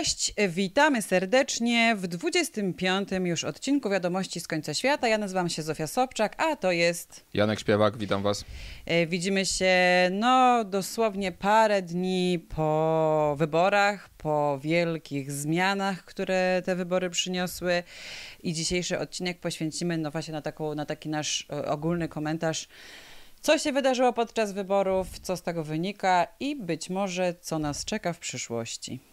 Cześć, witamy serdecznie w 25. już odcinku Wiadomości z końca świata. Ja nazywam się Zofia Sobczak, a to jest... Janek Śpiewak, witam Was. E, widzimy się, no, dosłownie parę dni po wyborach, po wielkich zmianach, które te wybory przyniosły i dzisiejszy odcinek poświęcimy, no właśnie na, taką, na taki nasz e, ogólny komentarz co się wydarzyło podczas wyborów, co z tego wynika i być może co nas czeka w przyszłości.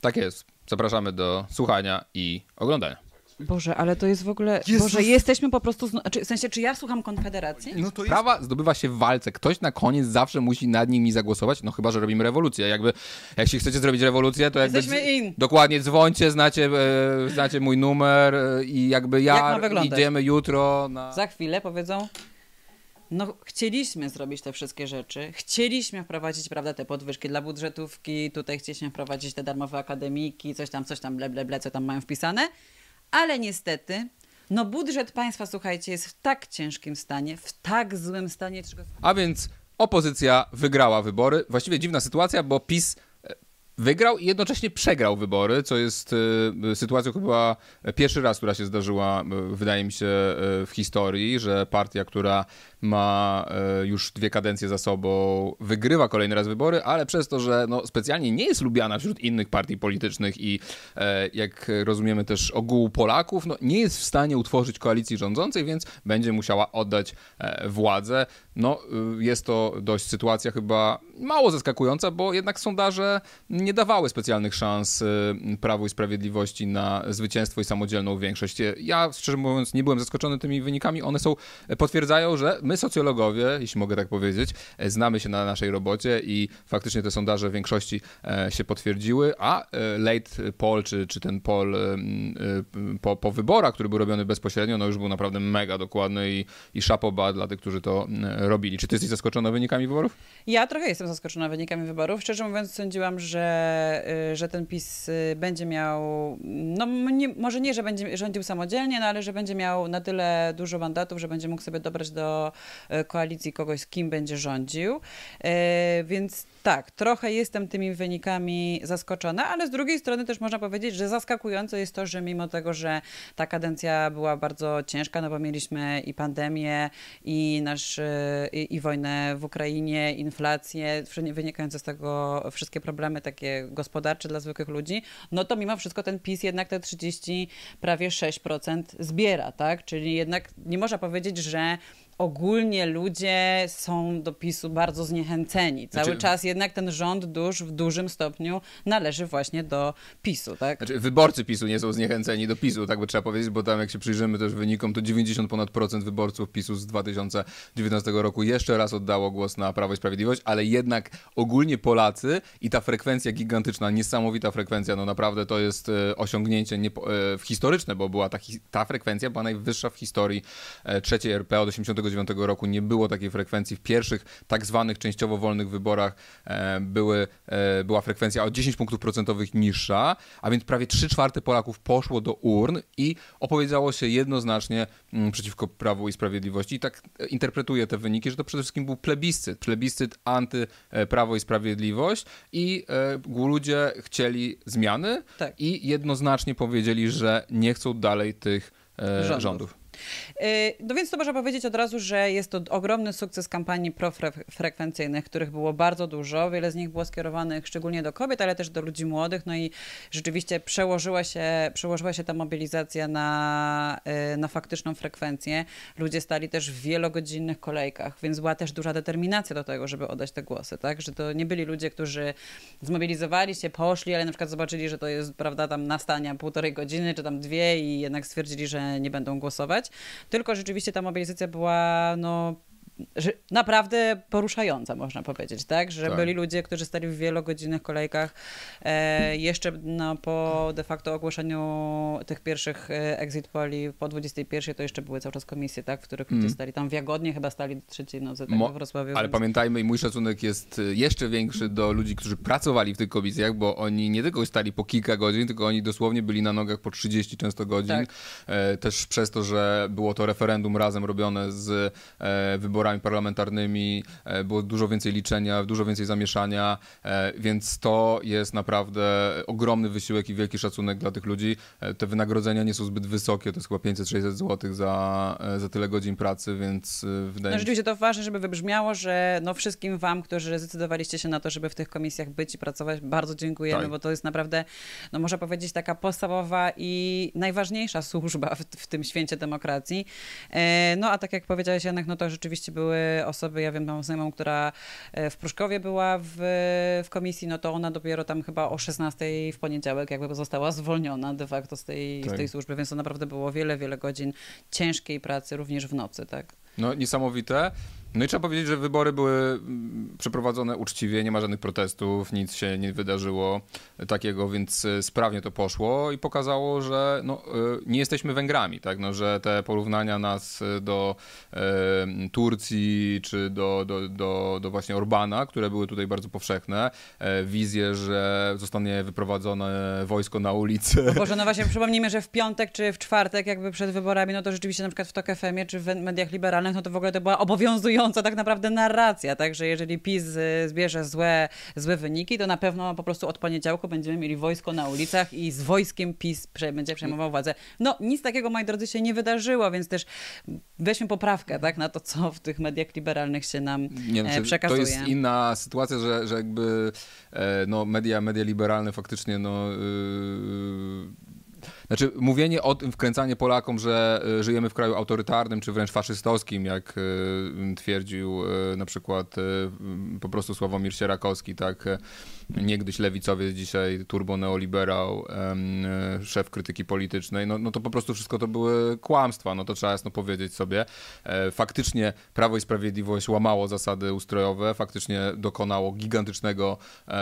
Tak jest. Zapraszamy do słuchania i oglądania. Boże, ale to jest w ogóle. Jezus. Boże, jesteśmy po prostu. Zno... w sensie, czy ja słucham Konfederacji? No to jest... Prawa zdobywa się w walce. Ktoś na koniec zawsze musi nad nimi zagłosować. No chyba, że robimy rewolucję. Jakby, jak się chcecie zrobić rewolucję, to jakby. Jesteśmy in. Dokładnie, dzwońcie, znacie, e, znacie mój numer e, i jakby ja jak idziemy jutro na. Za chwilę powiedzą. No, chcieliśmy zrobić te wszystkie rzeczy. Chcieliśmy wprowadzić, prawda, te podwyżki dla budżetówki. Tutaj chcieliśmy wprowadzić te darmowe akademiki, coś tam, coś tam, ble, ble, ble, co tam mają wpisane. Ale niestety, no budżet państwa, słuchajcie, jest w tak ciężkim stanie, w tak złym stanie. A więc opozycja wygrała wybory. Właściwie dziwna sytuacja, bo PiS wygrał i jednocześnie przegrał wybory, co jest y, sytuacją chyba pierwszy raz, która się zdarzyła, y, wydaje mi się, y, w historii, że partia, która ma już dwie kadencje za sobą, wygrywa kolejny raz wybory, ale przez to, że no, specjalnie nie jest lubiana wśród innych partii politycznych i jak rozumiemy też ogółu Polaków, no, nie jest w stanie utworzyć koalicji rządzącej, więc będzie musiała oddać władzę. No, jest to dość sytuacja chyba mało zaskakująca, bo jednak sondaże nie nie dawały specjalnych szans y, Prawu i Sprawiedliwości na zwycięstwo i samodzielną większość. Ja, szczerze mówiąc, nie byłem zaskoczony tymi wynikami. One są, potwierdzają, że my socjologowie, jeśli mogę tak powiedzieć, znamy się na naszej robocie i faktycznie te sondaże w większości e, się potwierdziły, a e, late poll, czy, czy ten poll e, po, po wyborach, który był robiony bezpośrednio, no już był naprawdę mega dokładny i, i szapoba dla tych, którzy to robili. Czy ty jesteś zaskoczona wynikami wyborów? Ja trochę jestem zaskoczona wynikami wyborów. Szczerze mówiąc, sądziłam, że Y, że ten PiS y, będzie miał, no nie, może nie, że będzie rządził samodzielnie, no ale że będzie miał na tyle dużo mandatów, że będzie mógł sobie dobrać do y, koalicji kogoś, z kim będzie rządził. Więc tak, trochę jestem tymi wynikami zaskoczona, ale z drugiej strony też można powiedzieć, że zaskakujące jest to, że mimo tego, że ta kadencja była bardzo ciężka, no bo mieliśmy i pandemię, i, nasz, i, i wojnę w Ukrainie, inflację, wynikające z tego wszystkie problemy takie gospodarcze dla zwykłych ludzi, no to mimo wszystko ten PiS jednak te 30, prawie 6% zbiera, tak? Czyli jednak nie można powiedzieć, że ogólnie ludzie są do PiSu bardzo zniechęceni. Cały znaczy, czas jednak ten rząd dusz w dużym stopniu należy właśnie do PiSu, tak? Znaczy, wyborcy PiSu nie są zniechęceni do PiSu, tak by trzeba powiedzieć, bo tam jak się przyjrzymy też wynikom, to 90 ponad procent wyborców PiSu z 2019 roku jeszcze raz oddało głos na Prawo i Sprawiedliwość, ale jednak ogólnie Polacy i ta frekwencja gigantyczna, niesamowita frekwencja, no naprawdę to jest e, osiągnięcie nie, e, historyczne, bo była ta, ta frekwencja była najwyższa w historii e, trzeciej RP od 80 1999 roku nie było takiej frekwencji. W pierwszych tak zwanych częściowo wolnych wyborach e, były, e, była frekwencja o 10 punktów procentowych niższa, a więc prawie 3 czwarte Polaków poszło do urn i opowiedziało się jednoznacznie mm, przeciwko Prawu i Sprawiedliwości. I tak e, interpretuję te wyniki, że to przede wszystkim był plebiscyt. Plebiscyt anty-Prawo i Sprawiedliwość i ludzie chcieli zmiany tak. i jednoznacznie powiedzieli, że nie chcą dalej tych rządów. rządów. Y, no więc to można powiedzieć od razu, że jest to ogromny sukces kampanii profrekwencyjnych, których było bardzo dużo. Wiele z nich było skierowanych szczególnie do kobiet, ale też do ludzi młodych. No i rzeczywiście przełożyła się, przełożyła się ta mobilizacja na, y, na faktyczną frekwencję. Ludzie stali też w wielogodzinnych kolejkach, więc była też duża determinacja do tego, żeby oddać te głosy, tak? Że to nie byli ludzie, którzy zmobilizowali się, poszli, ale na przykład zobaczyli, że to jest, prawda, tam nastania półtorej godziny, czy tam dwie i jednak stwierdzili, że nie będą głosować tylko rzeczywiście ta mobilizacja była no, naprawdę poruszająca, można powiedzieć, tak? Że tak. byli ludzie, którzy stali w wielogodzinnych kolejkach. E, jeszcze no, po de facto ogłoszeniu tych pierwszych e, exit poli po 21 to jeszcze były cały czas komisje, tak? W których ludzie mm. stali tam w Jagodnie, chyba stali do trzeciej nocy tak, Mo- w Wrocławiu. Ale więc... pamiętajmy i mój szacunek jest e, jeszcze większy do ludzi, którzy pracowali w tych komisjach, bo oni nie tylko stali po kilka godzin, tylko oni dosłownie byli na nogach po 30 często godzin. Tak. E, też przez to, że było to referendum razem robione z e, wyborami wyborami parlamentarnymi, było dużo więcej liczenia, dużo więcej zamieszania, więc to jest naprawdę ogromny wysiłek i wielki szacunek dla tych ludzi. Te wynagrodzenia nie są zbyt wysokie, to jest chyba 500-600 zł za, za tyle godzin pracy, więc wydaje no, mi się... Rzeczywiście to ważne, żeby wybrzmiało, że no wszystkim wam, którzy zdecydowaliście się na to, żeby w tych komisjach być i pracować, bardzo dziękujemy, tak. bo to jest naprawdę, no można powiedzieć, taka podstawowa i najważniejsza służba w, w tym święcie demokracji. E, no a tak jak powiedziałeś Janek, no to rzeczywiście były osoby, ja wiem, mam znajomą, która e, w Pruszkowie była w, w komisji, no to ona dopiero tam chyba o 16 w poniedziałek jakby została zwolniona de facto z tej, tak. z tej służby, więc to naprawdę było wiele, wiele godzin ciężkiej pracy, również w nocy, tak? No niesamowite. No i trzeba powiedzieć, że wybory były mm, przeprowadzone uczciwie, nie ma żadnych protestów, nic się nie wydarzyło takiego, więc e, sprawnie to poszło i pokazało, że no, e, nie jesteśmy Węgrami, tak? no, że te porównania nas e, do e, Turcji czy do, do, do, do właśnie Orbana, które były tutaj bardzo powszechne, e, wizje, że zostanie wyprowadzone wojsko na ulicę. No Boże, no właśnie przypomnijmy, że w piątek czy w czwartek jakby przed wyborami, no to rzeczywiście na przykład w TOK FM czy w mediach liberalnych, no to w ogóle to była obowiązująca tak naprawdę narracja, tak, że jeżeli PiS y, zbierze złe, złe wyniki, to na pewno po prostu od poniedziałku będziemy mieli wojsko na ulicach i z wojskiem PiS będzie przejmował władzę. No nic takiego, moi drodzy, się nie wydarzyło, więc też weźmy poprawkę, tak, na to, co w tych mediach liberalnych się nam nie, znaczy, przekazuje. To jest inna sytuacja, że, że jakby e, no, media, media liberalne faktycznie no, yy, znaczy, mówienie o tym, wkręcanie Polakom, że e, żyjemy w kraju autorytarnym, czy wręcz faszystowskim, jak e, twierdził e, na przykład po prostu Sławomir Sierakowski, tak, niegdyś lewicowiec, dzisiaj turbo neoliberał, szef krytyki politycznej, no, no to po prostu wszystko to były kłamstwa, no to trzeba jasno powiedzieć sobie. Faktycznie Prawo i Sprawiedliwość łamało zasady ustrojowe, faktycznie dokonało gigantycznego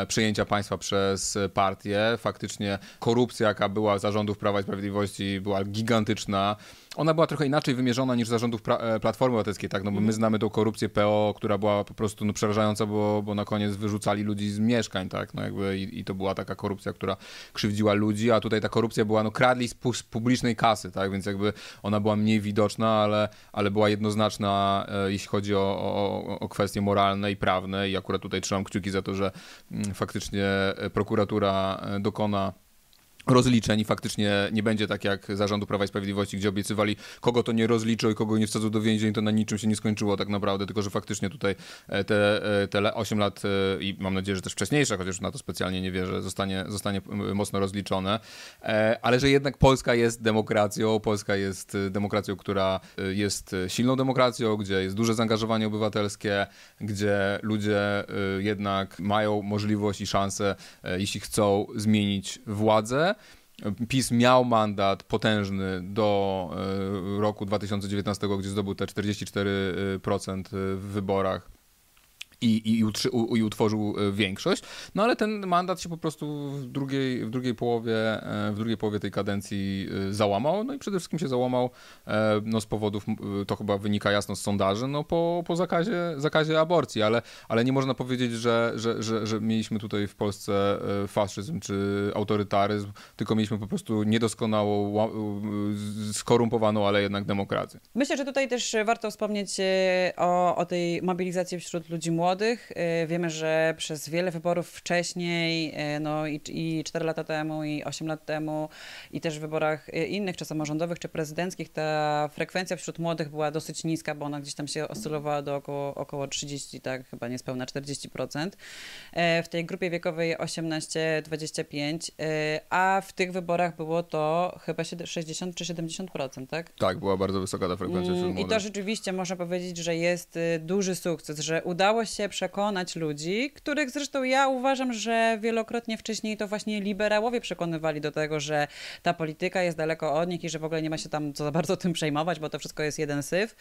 przejęcia państwa przez partię, faktycznie korupcja, jaka była zarządów Prawa i Sprawiedliwości była gigantyczna. Ona była trochę inaczej wymierzona niż zarządów e, Platformy Obywatelskiej, tak? No bo my mhm. znamy tą korupcję PO, która była po prostu no, przerażająca, bo, bo na koniec wyrzucali ludzi z mieszkań, tak? No jakby i, i to była taka korupcja, która krzywdziła ludzi, a tutaj ta korupcja była, no kradli z publicznej kasy, tak? Więc jakby ona była mniej widoczna, ale, ale była jednoznaczna, e, jeśli chodzi o, o, o kwestie moralne i prawne i akurat tutaj trzymam kciuki za to, że m, mm, faktycznie e, prokuratura dokona rozliczeń i faktycznie nie będzie tak jak zarządu Prawa i Sprawiedliwości, gdzie obiecywali, kogo to nie rozliczą i kogo nie wsadzą do więzień, to na niczym się nie skończyło tak naprawdę, tylko że faktycznie tutaj e, te, e, te 8 lat e, i mam nadzieję, że też wcześniejsze, chociaż na to specjalnie nie wierzę, zostanie, zostanie mocno rozliczone, ale że jednak Polska jest demokracją, Polska jest demokracją, która jest silną demokracją, gdzie jest duże zaangażowanie obywatelskie, gdzie ludzie jednak mają możliwość i szansę, jeśli chcą zmienić władzę, PiS miał mandat potężny do e, roku 2019, gdzie zdobył te 44% w wyborach i, i, utrzy, u, i utworzył e, większość. No ale ten mandat się po prostu w drugiej, w drugiej, połowie, e, w drugiej połowie tej kadencji e, załamał. No i przede wszystkim się załamał no, z powodów, to chyba wynika jasno z sondaży, no, po, po zakazie, zakazie aborcji, ale, ale nie można powiedzieć, że, że, że, że mieliśmy tutaj w Polsce faszyzm czy autorytaryzm, tylko mieliśmy po prostu niedoskonałą, skorumpowaną, ale jednak demokrację. Myślę, że tutaj też warto wspomnieć o, o tej mobilizacji wśród ludzi młodych, młodych. Y, wiemy, że przez wiele wyborów wcześniej, y, no i, i 4 lata temu, i 8 lat temu, i też w wyborach y, innych, czy samorządowych, czy prezydenckich, ta frekwencja wśród młodych była dosyć niska, bo ona gdzieś tam się oscylowała do około, około 30, tak, chyba niespełna 40%. W tej grupie wiekowej 18-25, a w tych wyborach było to chyba 60 czy 70%, tak? Tak, była bardzo wysoka ta frekwencja wśród młodych. I to rzeczywiście można powiedzieć, że jest duży sukces, że udało się się przekonać ludzi, których zresztą ja uważam, że wielokrotnie wcześniej to właśnie liberałowie przekonywali do tego, że ta polityka jest daleko od nich i że w ogóle nie ma się tam co za bardzo tym przejmować, bo to wszystko jest jeden syf.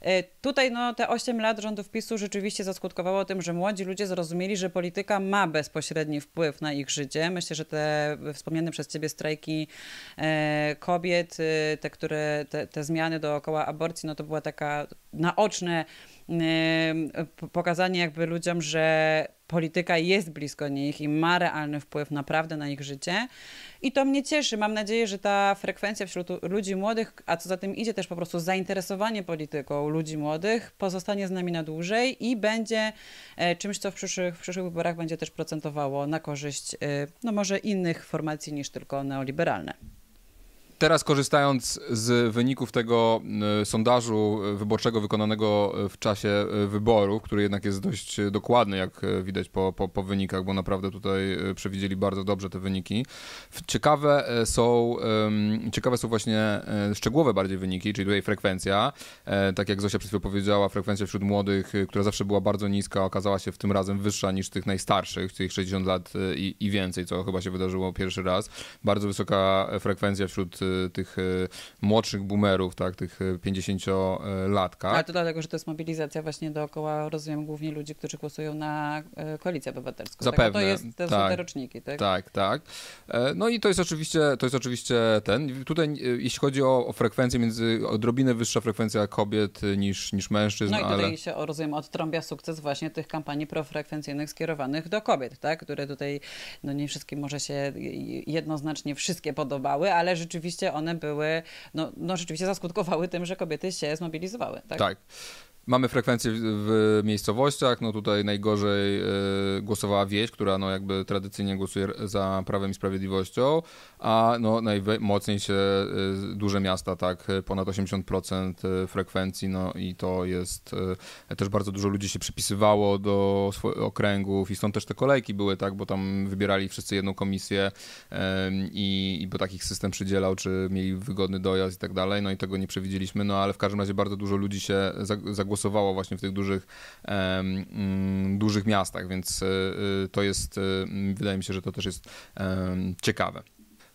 E, tutaj no, te 8 lat rządów PiSu rzeczywiście zaskutkowało tym, że młodzi ludzie zrozumieli, że polityka ma bezpośredni wpływ na ich życie. Myślę, że te wspomniane przez ciebie strajki e, kobiet, e, te, które, te, te zmiany dookoła aborcji, no to była taka naoczne pokazanie jakby ludziom, że polityka jest blisko nich i ma realny wpływ naprawdę na ich życie. i to mnie cieszy. Mam nadzieję, że ta frekwencja wśród ludzi młodych, a co za tym idzie też po prostu zainteresowanie polityką ludzi młodych, pozostanie z nami na dłużej i będzie e, czymś, co w przyszłych, w przyszłych wyborach będzie też procentowało na korzyść e, no może innych formacji niż tylko neoliberalne. Teraz korzystając z wyników tego y, sondażu wyborczego wykonanego w czasie y, wyborów, który jednak jest dość dokładny, jak widać po, po, po, wynikach, bo naprawdę tutaj y, przewidzieli bardzo dobrze te wyniki. Ciekawe są, ciekawe są właśnie szczegółowe bardziej wyniki, czyli tutaj frekwencja. Tak jak Zosia przed chwilą powiedziała, frekwencja wśród młodych, która zawsze była bardzo niska, okazała się w tym razem wyższa niż tych najstarszych, tych 60 lat i, i więcej, co chyba się wydarzyło pierwszy raz. Bardzo wysoka frekwencja wśród Y, tych y, młodszych boomerów, tak, tych 50-latkach. Y, Ale to dlatego, że to jest mobilizacja właśnie dookoła, rozumiem, głównie ludzi, którzy głosują na Koalicję Obywatelską. Zapewne. Tak? To, jest, to tak. są te roczniki, tak? Tak, tak. E, no i to jest oczywiście, to jest oczywiście ten. Tutaj jeśli chodzi o, o frekwencję, między odrobinę wyższa frekwencja kobiet niż, niż mężczyzn. No i tutaj ale... się, rozumiem, odtrąbia sukces właśnie tych kampanii profrekwencyjnych skierowanych do kobiet, tak? Które tutaj, no nie wszystkim może się jednoznacznie wszystkie podobały, ale rzeczywiście one były, no, no rzeczywiście zaskutkowały tym, że kobiety się zmobilizowały. Tak. tak. Mamy frekwencję w miejscowościach, no tutaj najgorzej y, głosowała wieś, która no jakby tradycyjnie głosuje za Prawem i Sprawiedliwością, a no najmocniej się y, duże miasta, tak, ponad 80% frekwencji, no i to jest, też bardzo dużo ludzi się przypisywało do swoich okręgów i stąd też te kolejki były, tak, bo tam wybierali wszyscy jedną komisję i, i bo takich system przydzielał, czy mieli wygodny dojazd i tak dalej, no i tego nie przewidzieliśmy, no ale w każdym razie bardzo dużo ludzi się zagłosowało głosowało właśnie w tych dużych, um, dużych miastach, więc e, to jest, e, wydaje mi się, że to też jest ciekawe.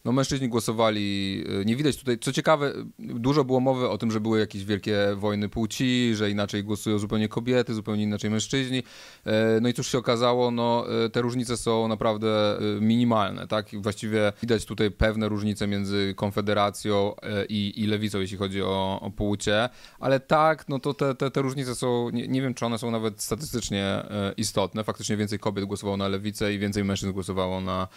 No mężczyźni głosowali, y, nie widać tutaj, co ciekawe, dużo było mowy o tym, że były jakieś wielkie wojny płci, że inaczej głosują zupełnie kobiety, zupełnie inaczej mężczyźni. E, no i cóż się okazało, no e, te różnice są naprawdę e, minimalne, tak? Właściwie widać tutaj pewne różnice między Konfederacją i, i Lewicą, jeśli chodzi o, o płcie, ale tak, no to te, te, te różnice są, nie, nie wiem, czy one są nawet statystycznie istotne. Faktycznie więcej kobiet głosowało na Lewicę i więcej mężczyzn głosowało na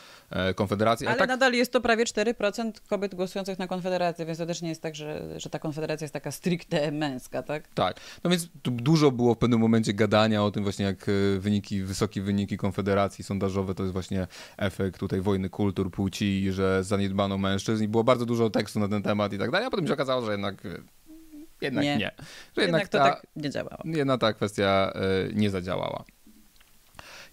Konfederację. Ale, ale tak... nadal jest to prawie 4% kobiet głosujących na Konfederację, więc to też nie jest tak, że, że ta Konfederacja jest taka stricte męska, tak? Tak. No więc tu dużo było w pewnym momencie gadania o tym właśnie, jak e, wyniki, wysokie wyniki Konfederacji sondażowe to jest właśnie efekt tutaj wojny kultur, płci, że zaniedbano mężczyzn i było bardzo dużo tekstu na ten temat i tak dalej, a potem się okazało, że jednak e, jednak nie. nie. Że jednak, jednak to ta, tak nie działało. Jedna ta kwestia y, nie zadziałała.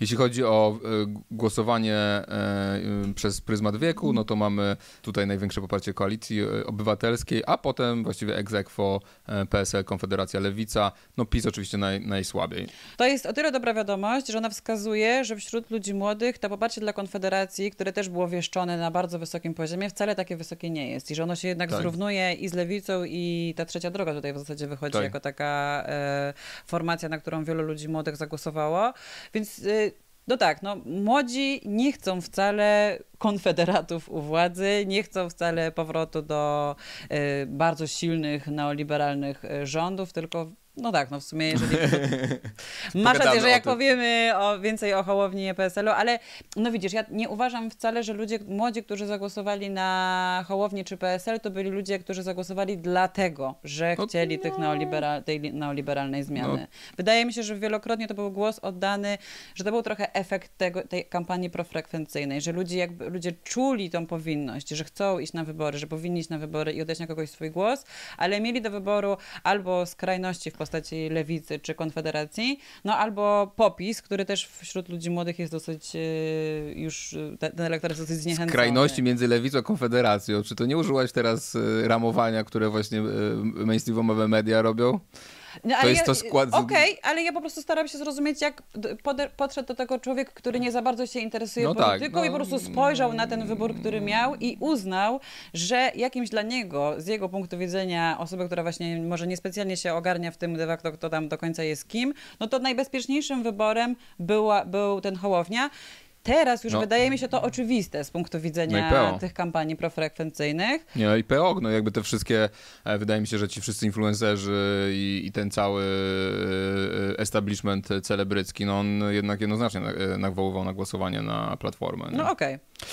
Jeśli chodzi o e, głosowanie e, e, przez pryzmat wieku, no to mamy tutaj największe poparcie koalicji obywatelskiej, a potem właściwie ex aequo PSL, Konfederacja Lewica, no PiS oczywiście naj, najsłabiej. To jest o tyle dobra wiadomość, że ona wskazuje, że wśród ludzi młodych to poparcie dla Konfederacji, które też było wieszczone na bardzo wysokim poziomie, wcale takie wysokie nie jest i że ono się jednak tak. zrównuje i z Lewicą i ta trzecia droga tutaj w zasadzie wychodzi tak. jako taka e, formacja, na którą wielu ludzi młodych zagłosowało, więc e, no tak, no młodzi nie chcą wcale konfederatów u władzy, nie chcą wcale powrotu do y, bardzo silnych neoliberalnych y, rządów, tylko no tak, no w sumie jeżeli... Masz rację, że jak powiemy o, więcej o Hołowni i PSL-u, ale no widzisz, ja nie uważam wcale, że ludzie młodzi, którzy zagłosowali na Hołownię czy PSL, to byli ludzie, którzy zagłosowali dlatego, że no, chcieli no. tych neoliberal, tej neoliberalnej zmiany. No. Wydaje mi się, że wielokrotnie to był głos oddany, że to był trochę efekt tego, tej kampanii profrekwencyjnej, że ludzie jakby, ludzie czuli tą powinność, że chcą iść na wybory, że powinni iść na wybory i oddać na kogoś swój głos, ale mieli do wyboru albo skrajności w postaci lewicy czy konfederacji, no albo popis, który też wśród ludzi młodych jest dosyć e, już, ten elektorat jest dosyć zniechęcony. Skrajności między lewicą a konfederacją. Czy to nie użyłaś teraz e, ramowania, które właśnie e, mainstreamowe media robią? No, to jest ja, to skład. Okej, okay, ale ja po prostu staram się zrozumieć, jak podszedł do tego człowiek, który nie za bardzo się interesuje no tak, polityką tak, no, i po prostu spojrzał na ten wybór, który miał i uznał, że jakimś dla niego, z jego punktu widzenia, osoby, która właśnie może niespecjalnie się ogarnia w tym de facto, kto tam do końca jest kim, no to najbezpieczniejszym wyborem była, był ten Hołownia. Teraz już no. wydaje mi się to oczywiste z punktu widzenia no tych kampanii profrekwencyjnych. Nie, no i PO, no jakby te wszystkie, e, wydaje mi się, że ci wszyscy influencerzy i, i ten cały e, establishment celebrycki, no on jednak jednoznacznie nawoływał na głosowanie na Platformę. Nie? No okej. Okay.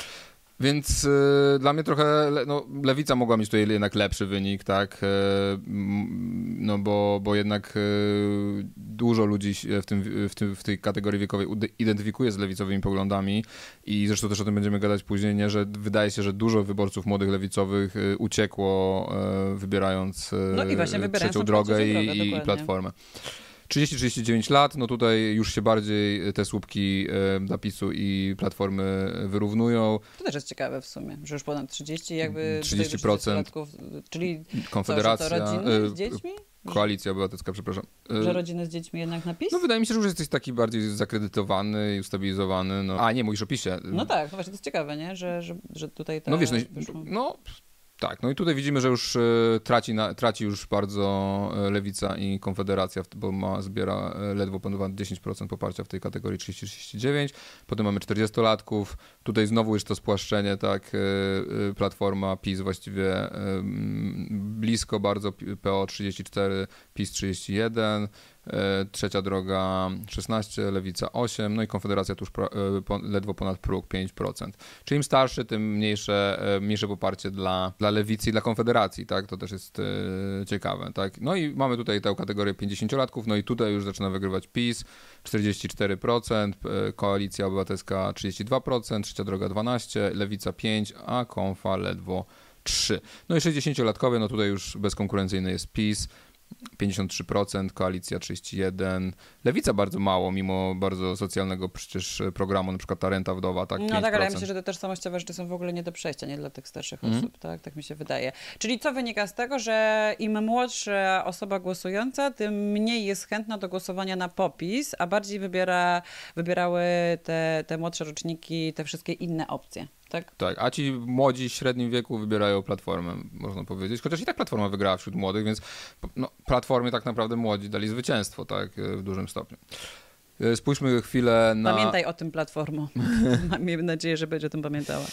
Więc y, dla mnie trochę, no, Lewica mogła mieć tutaj jednak lepszy wynik, tak, y, no bo, bo jednak y, dużo ludzi w, tym, w, tym, w tej kategorii wiekowej identyfikuje z lewicowymi poglądami i zresztą też o tym będziemy gadać później, nie, że wydaje się, że dużo wyborców młodych lewicowych uciekło wybierając no i właśnie trzecią drogę i, i platformę. 30-39 lat, no tutaj już się bardziej te słupki napisu i platformy wyrównują. To też jest ciekawe w sumie, że już ponad 30 jakby 30%. Latków, czyli Konfederacja. Co, rodziny z dziećmi? Koalicja Obywatelska, przepraszam. Że rodziny z dziećmi jednak napis? No wydaje mi się, że już jesteś taki bardziej zakredytowany i ustabilizowany. No. A nie, mówisz o PiSie. No tak, właśnie to jest ciekawe, nie? Że, że, że tutaj No wiesz, no, no tak, no i tutaj widzimy, że już e, traci, na, traci już bardzo e, Lewica i Konfederacja, bo ma, zbiera e, ledwo ponad 10% poparcia w tej kategorii 30-39. Potem mamy 40-latków. Tutaj znowu już to spłaszczenie, tak, Platforma, PiS właściwie blisko bardzo PO 34, PiS 31. E, trzecia droga 16, Lewica 8, no i Konfederacja tuż e, ledwo ponad próg 5%. Czyli im starszy, tym mniejsze, e, mniejsze poparcie dla, dla Lewicy i dla Konfederacji, tak? To też jest ciekawe, tak? No i mamy tutaj tę kategorię 50-latków, no i tutaj już zaczyna wygrywać PiS 44%, Koalicja Obywatelska 32%, Trzecia Droga 12%, Lewica 5%, a Konfa ledwo 3. No i 60-latkowie, no tutaj już bezkonkurencyjny jest PiS, 53%, koalicja 31%, lewica bardzo mało, mimo bardzo socjalnego przecież programu, na przykład ta renta wdowa, tak? No tak, ale ja myślę, że te tożsamościowe rzeczy są w ogóle nie do przejścia, nie dla tych starszych mm. osób, tak? Tak mi się wydaje. Czyli co wynika z tego, że im młodsza osoba głosująca, tym mniej jest chętna do głosowania na popis, a bardziej wybiera, wybierały te, te młodsze roczniki, te wszystkie inne opcje tak? Tak, a ci młodzi w średnim wieku wybierają platformę, można powiedzieć. Chociaż i tak platforma wygrała wśród młodych, więc no, platformie tak naprawdę młodzi dali zwycięstwo, tak, w dużym stopniu. E, spójrzmy chwilę na. Pamiętaj o tym platformo. Mam nadzieję, że będzie o tym pamiętała.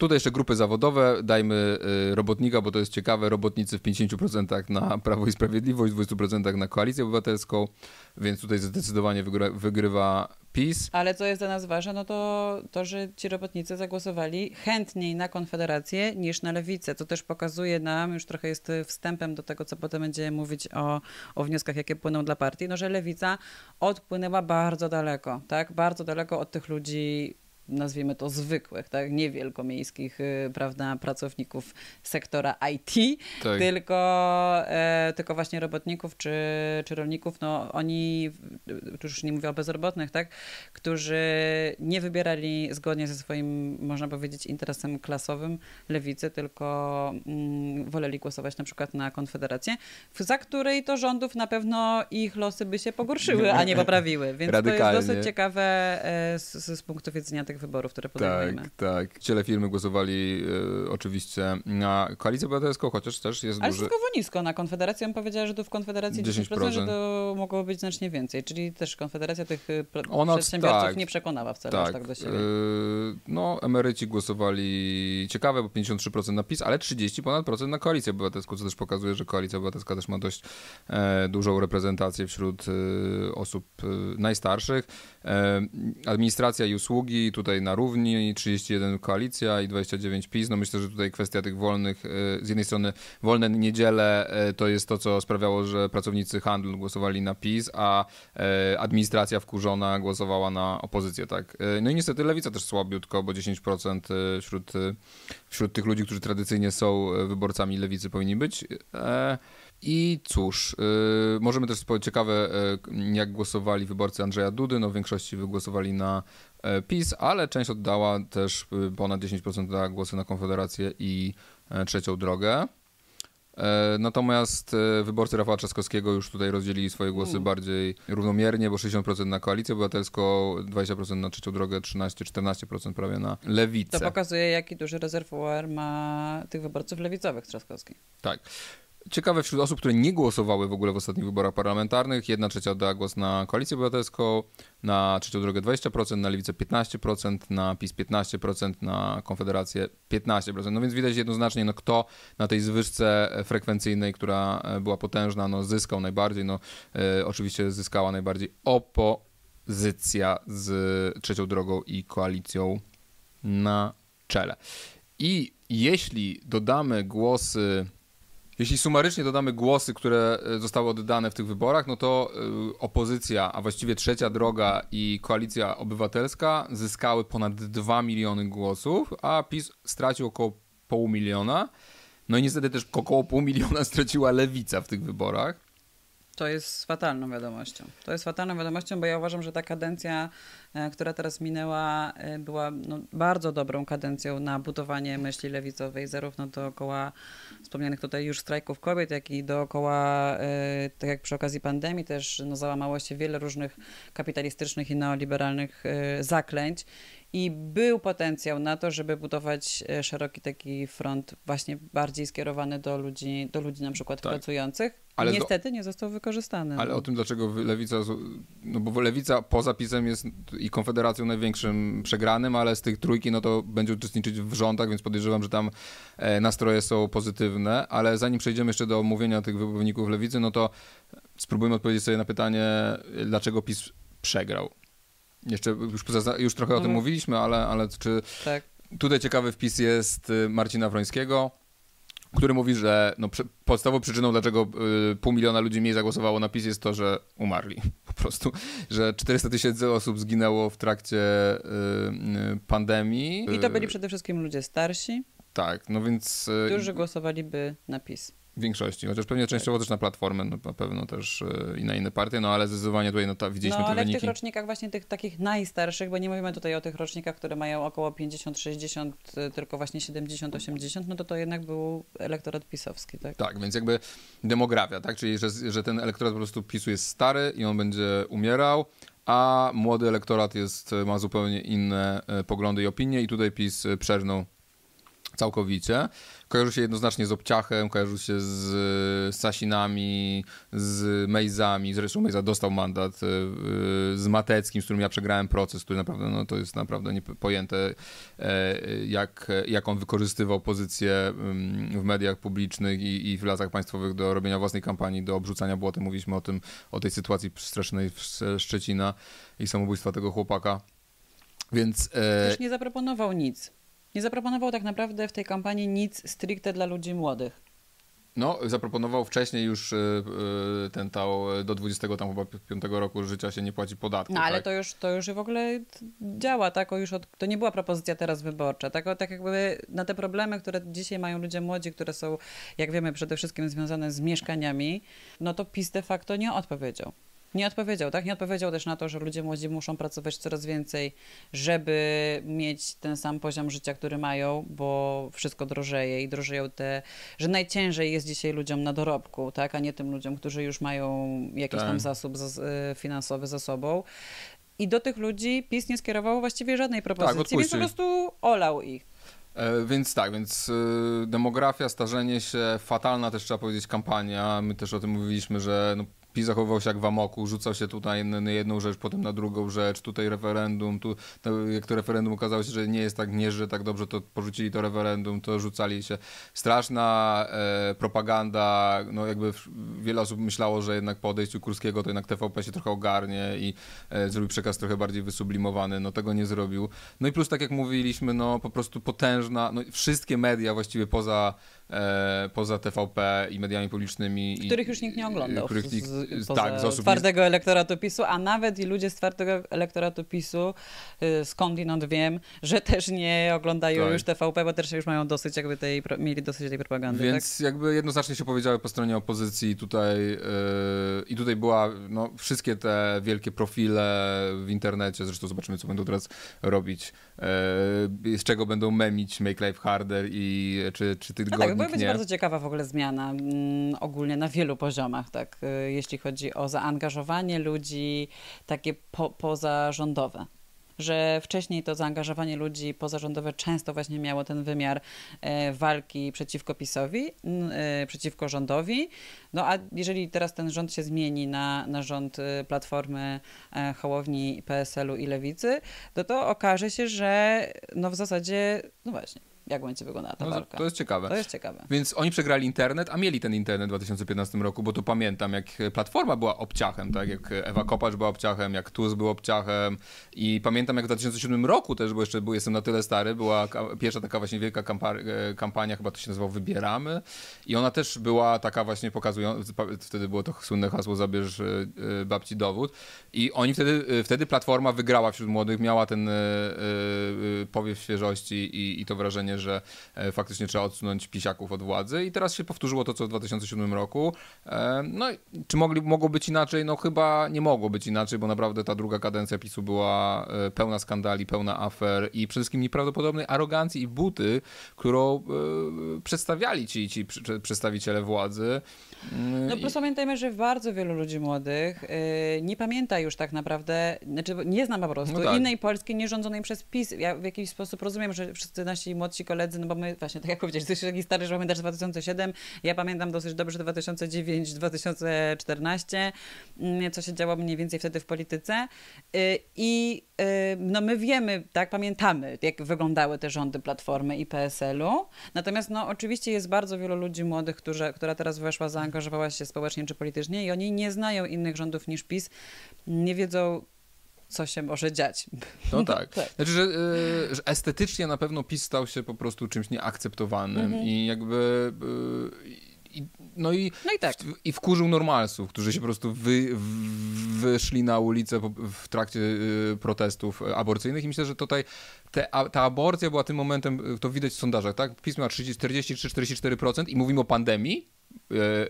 Tutaj jeszcze grupy zawodowe, dajmy y, robotnika, bo to jest ciekawe, robotnicy w 50% na Prawo i Sprawiedliwość, w 20% na Koalicję Obywatelską, więc tutaj zdecydowanie wygrywa, wygrywa PiS. Ale co jest dla nas ważne, no to to, że ci robotnicy zagłosowali chętniej na Konfederację niż na Lewicę, co też pokazuje nam, już trochę jest wstępem do tego, co potem będziemy mówić o, o wnioskach, jakie płyną dla partii, no że Lewica odpłynęła bardzo daleko, tak, bardzo daleko od tych ludzi nazwijmy to zwykłych, tak, nie wielkomiejskich, y, prawda, pracowników sektora IT, tak. tylko, e, tylko właśnie robotników czy, czy rolników, no oni, tu już nie mówię o bezrobotnych, tak, którzy nie wybierali zgodnie ze swoim, można powiedzieć, interesem klasowym lewicy, tylko mm, woleli głosować na przykład na Konfederację, za której to rządów na pewno ich losy by się pogorszyły, a nie poprawiły, więc Radykalnie. to jest dosyć ciekawe e, z, z punktu widzenia tych wyborów, które podejmujemy. Tak, tak. Ciele firmy głosowali e, oczywiście na Koalicję Obywatelską, chociaż też jest Ale duży... stosunkowo nisko. Na Konfederację bym powiedziała, że tu w Konfederacji 10%, 10% że to mogło być znacznie więcej. Czyli też Konfederacja tych e, Ona, przedsiębiorców tak, nie przekonała wcale tak, aż tak do siebie. Yy, no, emeryci głosowali ciekawe, bo 53% na PiS, ale 30 ponad procent na Koalicję Obywatelską, co też pokazuje, że Koalicja Obywatelska też ma dość e, dużą reprezentację wśród e, osób e, najstarszych. administracja i usługi tutaj na równi, 31 koalicja i 29 PiS. No myślę, że tutaj kwestia tych wolnych, e, z jednej strony wolne niedziele e, to jest to, co sprawiało, że pracownicy handlu głosowali na PiS, a e, administracja wkurzona głosowała na opozycję, tak. No i niestety lewica też słabiutko, bo 10% wśród, wśród tych ludzi, którzy tradycyjnie są wyborcami lewicy powinni być. I cóż, yy, możemy też powiedzieć ciekawe, yy, jak głosowali wyborcy Andrzeja Dudy. No, w większości wygłosowali na yy, PiS, ale część oddała też y, ponad 10% dała głosy na Konfederację i e, trzecią drogę. E, natomiast wyborcy Rafała Trzaskowskiego już tutaj rozdzielili swoje głosy mm. bardziej równomiernie, bo 60% na Koalicję Obywatelską, 20% na Trzecią Drogę, 13-14% prawie na Lewicę. To pokazuje, jaki duży rezerwuar ma tych wyborców lewicowych Trzaskowski. Tak. Ciekawe wśród osób, które nie głosowały w ogóle w ostatnich wyborach parlamentarnych, jedna trzecia oddała głos na Koalicję Obywatelską, na Trzecią Drogę 20%, na Lewicę 15%, na PiS 15%, na Konfederację 15%. No więc widać jednoznacznie, no kto na tej zwyżce frekwencyjnej, która e, była potężna, no zyskał najbardziej. No e, oczywiście zyskała najbardziej opozycja z Trzecią Drogą i Koalicją na czele. I jeśli dodamy głosy jeśli sumarycznie dodamy głosy, które e, zostały oddane w tych wyborach, no to e, opozycja, a właściwie Trzecia Droga i Koalicja Obywatelska zyskały ponad 2 miliony głosów, a PiS stracił około pół miliona. No i niestety też około pół miliona straciła Lewica w tych wyborach. To jest fatalną wiadomością. To jest fatalną wiadomością, bo ja uważam, że ta kadencja, e, która teraz minęła, e, była no, bardzo dobrą kadencją na budowanie myśli lewicowej, zarówno dookoła wspomnianych tutaj już strajków kobiet, jak i dookoła, e, tak jak przy okazji pandemii, też no, załamało się wiele różnych kapitalistycznych i neoliberalnych zaklęć i był potencjał na to, żeby budować e, szeroki taki front właśnie bardziej skierowany do ludzi, do ludzi na przykład tak. pracujących. Ale Niestety do... nie został wykorzystany. Ale no. o tym, dlaczego Lewica, no bo Lewica poza PiSem jest i Konfederacją największym przegranym, ale z tych trójki, no to będzie uczestniczyć w rządach, więc podejrzewam, że tam e, nastroje są pozytywne, ale zanim przejdziemy jeszcze do omówienia tych wyborników Lewicy, no to spróbujmy odpowiedzieć sobie na pytanie, dlaczego PiS przegrał. Jeszcze już, już trochę o tym mhm. mówiliśmy, ale, ale czy tak. tutaj ciekawy wpis jest y, Marcina Wrońskiego, który mówi, że no, podstawową przyczyną, dlaczego y, pół miliona ludzi mniej zagłosowało na PiS jest to, że umarli. Po prostu, że 400 tysięcy osób zginęło w trakcie y, y pandemii. I to byli przede wszystkim ludzie starsi. Tak, no więc... Którzy głosowaliby na PiS. W większości, chociaż pewnie częściowo też na Platformę, no, na pewno też e, i na inne partie, no ale zdecydowanie tutaj no, ta, widzieliśmy no, te wyniki. ale w tych rocznikach właśnie tych takich najstarszych, bo nie mówimy tutaj o tych rocznikach, które mają około 50-60, e, tylko właśnie 70-80, no to to jednak był elektorat pisowski, tak? Tak, więc jakby demografia, tak, czyli że, że ten elektorat po prostu PiSu jest stary i on będzie umierał, a młody elektorat jest, ma zupełnie inne e, poglądy i opinie i tutaj PiS przerżnął całkowicie. Kojarzył się jednoznacznie z Obciachem, kojarzył się z Sasinami, z Mejzami. Zresztą Mejza dostał mandat e, z Mateckim, z którym ja przegrałem proces, który naprawdę, no to jest naprawdę niepojęte, e, jak, jak on wykorzystywał pozycję mm, w mediach publicznych i, i w lasach państwowych do robienia własnej kampanii, do obrzucania błotem. Mówiliśmy o tym, o tej sytuacji strasznej w Szczecina i samobójstwa tego chłopaka. Więc... E... Też nie zaproponował nic. Nie zaproponował tak naprawdę w tej kampanii nic stricte dla ludzi młodych. No, zaproponował wcześniej już yy, ten tał do 20 tam chyba 5 roku życia się nie płaci podatku. No ale tak? to już to już w ogóle działa, tak? O, już od, to nie była propozycja teraz wyborcza. Tak, o, tak jakby na te problemy, które dzisiaj mają ludzie młodzi, które są, jak wiemy, przede wszystkim związane z mieszkaniami, no to PiS de facto nie odpowiedział. Nie odpowiedział, tak? Nie odpowiedział też na to, że ludzie młodzi muszą pracować coraz więcej, żeby mieć ten sam poziom życia, który mają, bo wszystko drożeje i drożeją te, że najciężej jest dzisiaj ludziom na dorobku, tak? A nie tym ludziom, którzy już mają jakiś tak. tam zasób y, finansowy za sobą. I do tych ludzi PiS nie skierował właściwie żadnej propozycji, tak, więc po prostu olał ich. E, więc tak, więc y, demografia, starzenie się, fatalna też trzeba powiedzieć kampania. My też o tym mówiliśmy, że no, PiS zachowywał się jak w amoku, rzucał się tutaj na jedną rzecz, potem na drugą rzecz, tutaj referendum, tu jak to referendum okazało się, że nie jest tak, nie żyje tak dobrze, to porzucili to referendum, to rzucali się. Straszna e, propaganda, no jakby wiele osób myślało, że jednak po odejściu Kurskiego to jednak TVP się trochę ogarnie i e, zrobi przekaz trochę bardziej wysublimowany, no tego nie zrobił. No i plus tak jak mówiliśmy, no po prostu potężna, no wszystkie media właściwie poza poza TVP i mediami publicznymi. Których już nikt nie oglądał. Których nikt, z, tak, z osób twardego elektoratu PiSu, a nawet i ludzie z twardego elektoratu PiSu, y, skądinąd wiem, że też nie oglądają tak. już TVP, bo też już mają dosyć jakby tej, mieli dosyć tej propagandy. Więc tak? jakby jednoznacznie się powiedziały po stronie opozycji tutaj yy, i tutaj była no, wszystkie te wielkie profile w internecie, zresztą zobaczymy, co będą teraz robić, yy, z czego będą memić Make Life Harder i czy, czy ty no tak, to będzie bardzo ciekawa w ogóle zmiana mm, ogólnie na wielu poziomach, tak, y, jeśli chodzi o zaangażowanie ludzi takie po, pozarządowe że wcześniej to zaangażowanie ludzi pozarządowe często właśnie miało ten wymiar e, walki przeciwko PiSowi, e, przeciwko rządowi. No a jeżeli teraz ten rząd się zmieni na, na rząd e, Platformy, Hołowni, PSL-u i Lewicy, to to okaże się, że no w zasadzie, no właśnie, jak będzie wyglądała ta No, walka. to jest ciekawe. To jest ciekawe. Więc oni przegrali internet, a mieli ten internet w 2015 roku, bo to pamiętam, jak Platforma była obciachem, tak? Jak Ewa Kopacz była obciachem, jak Tusk był obciachem i pamiętam, jak w 2007 roku też, bo jeszcze był, jestem na tyle stary, była pierwsza taka właśnie wielka e, kampania, chyba to się nazywało Wybieramy i ona też była taka właśnie pokazująca, wtedy było to słynne hasło zabierz e, e, babci dowód i oni wtedy, wtedy Platforma wygrała wśród młodych, miała ten powiew świeżości i, i to wrażenie, że e, faktycznie trzeba odsunąć pisiaków od władzy i teraz się powtórzyło to, co w 2007 roku. E, No czy mogli, mogło być inaczej? No chyba nie mogło być inaczej, bo naprawdę ta druga kadencja PiSu była e, pełna skandali, pełna afer i przede wszystkim nieprawdopodobnej arogancji i buty, którą przedstawiali ci, ci przedstawiciele władzy. No i- plus pamiętajmy, że bardzo wielu ludzi młodych yy, nie pamięta już tak naprawdę, znaczy nie znam po prostu No tak. innej Polski nierządzonej przez PiS. Ja w jakiś sposób rozumiem, że wszyscy nasi młodsi koledzy, no bo my właśnie, tak jak powiedziałeś, jesteś taki stary, że pamiętasz 2007, ja pamiętam dosyć dobrze 2009-2014, mm, co się działo mniej więcej wtedy w polityce Yy, i yy, no my wiemy, tak, pamiętamy, jak wyglądały te rządy Platformy i PSL-u, natomiast no oczywiście jest bardzo wielu ludzi młodych, którzy, która teraz weszła, zaangażowała się społecznie czy politycznie i oni nie znają innych rządów niż PiS, nie wiedzą, co się może dziać. No tak. tak. Znaczy, że, y, że estetycznie na pewno PiS stał się po prostu czymś nieakceptowalnym Mhm. i jakby... y, i, no i, No i tak. w, i wkurzył normalsów, którzy się po prostu wy, wyszli na ulicę w trakcie y, protestów aborcyjnych i myślę, że tutaj te, a, ta aborcja była tym momentem, to widać w sondażach, tak? PiS ma 30 43-44% i mówimy o pandemii,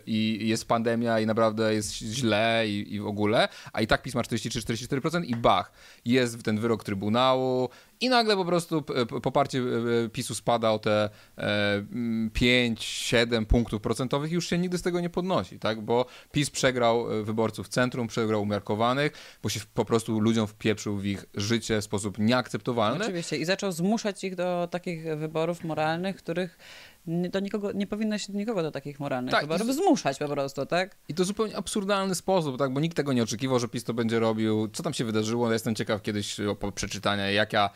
i jest pandemia i naprawdę jest źle i, i w ogóle, a i tak PiS ma 43-44% i bach, jest ten wyrok Trybunału i nagle po prostu poparcie e, PiSu spada o te e, mm, 5-7 punktów procentowych i już się nigdy z tego nie podnosi, tak? Bo PiS przegrał e, wyborców centrum, przegrał umiarkowanych, bo się po prostu ludziom wpieprzył w ich życie w sposób nieakceptowalny. Oczywiście. I zaczął zmuszać ich do takich wyborów moralnych, których do nikogo, nie powinno się nikogo do takich moralnych Tak, wyborów zmuszać po prostu, tak? I to zupełnie absurdalny sposób, tak? Bo nikt tego nie oczekiwał, że PiS to będzie robił. Co tam się wydarzyło? Ja jestem ciekaw kiedyś przeczytania, jak ja.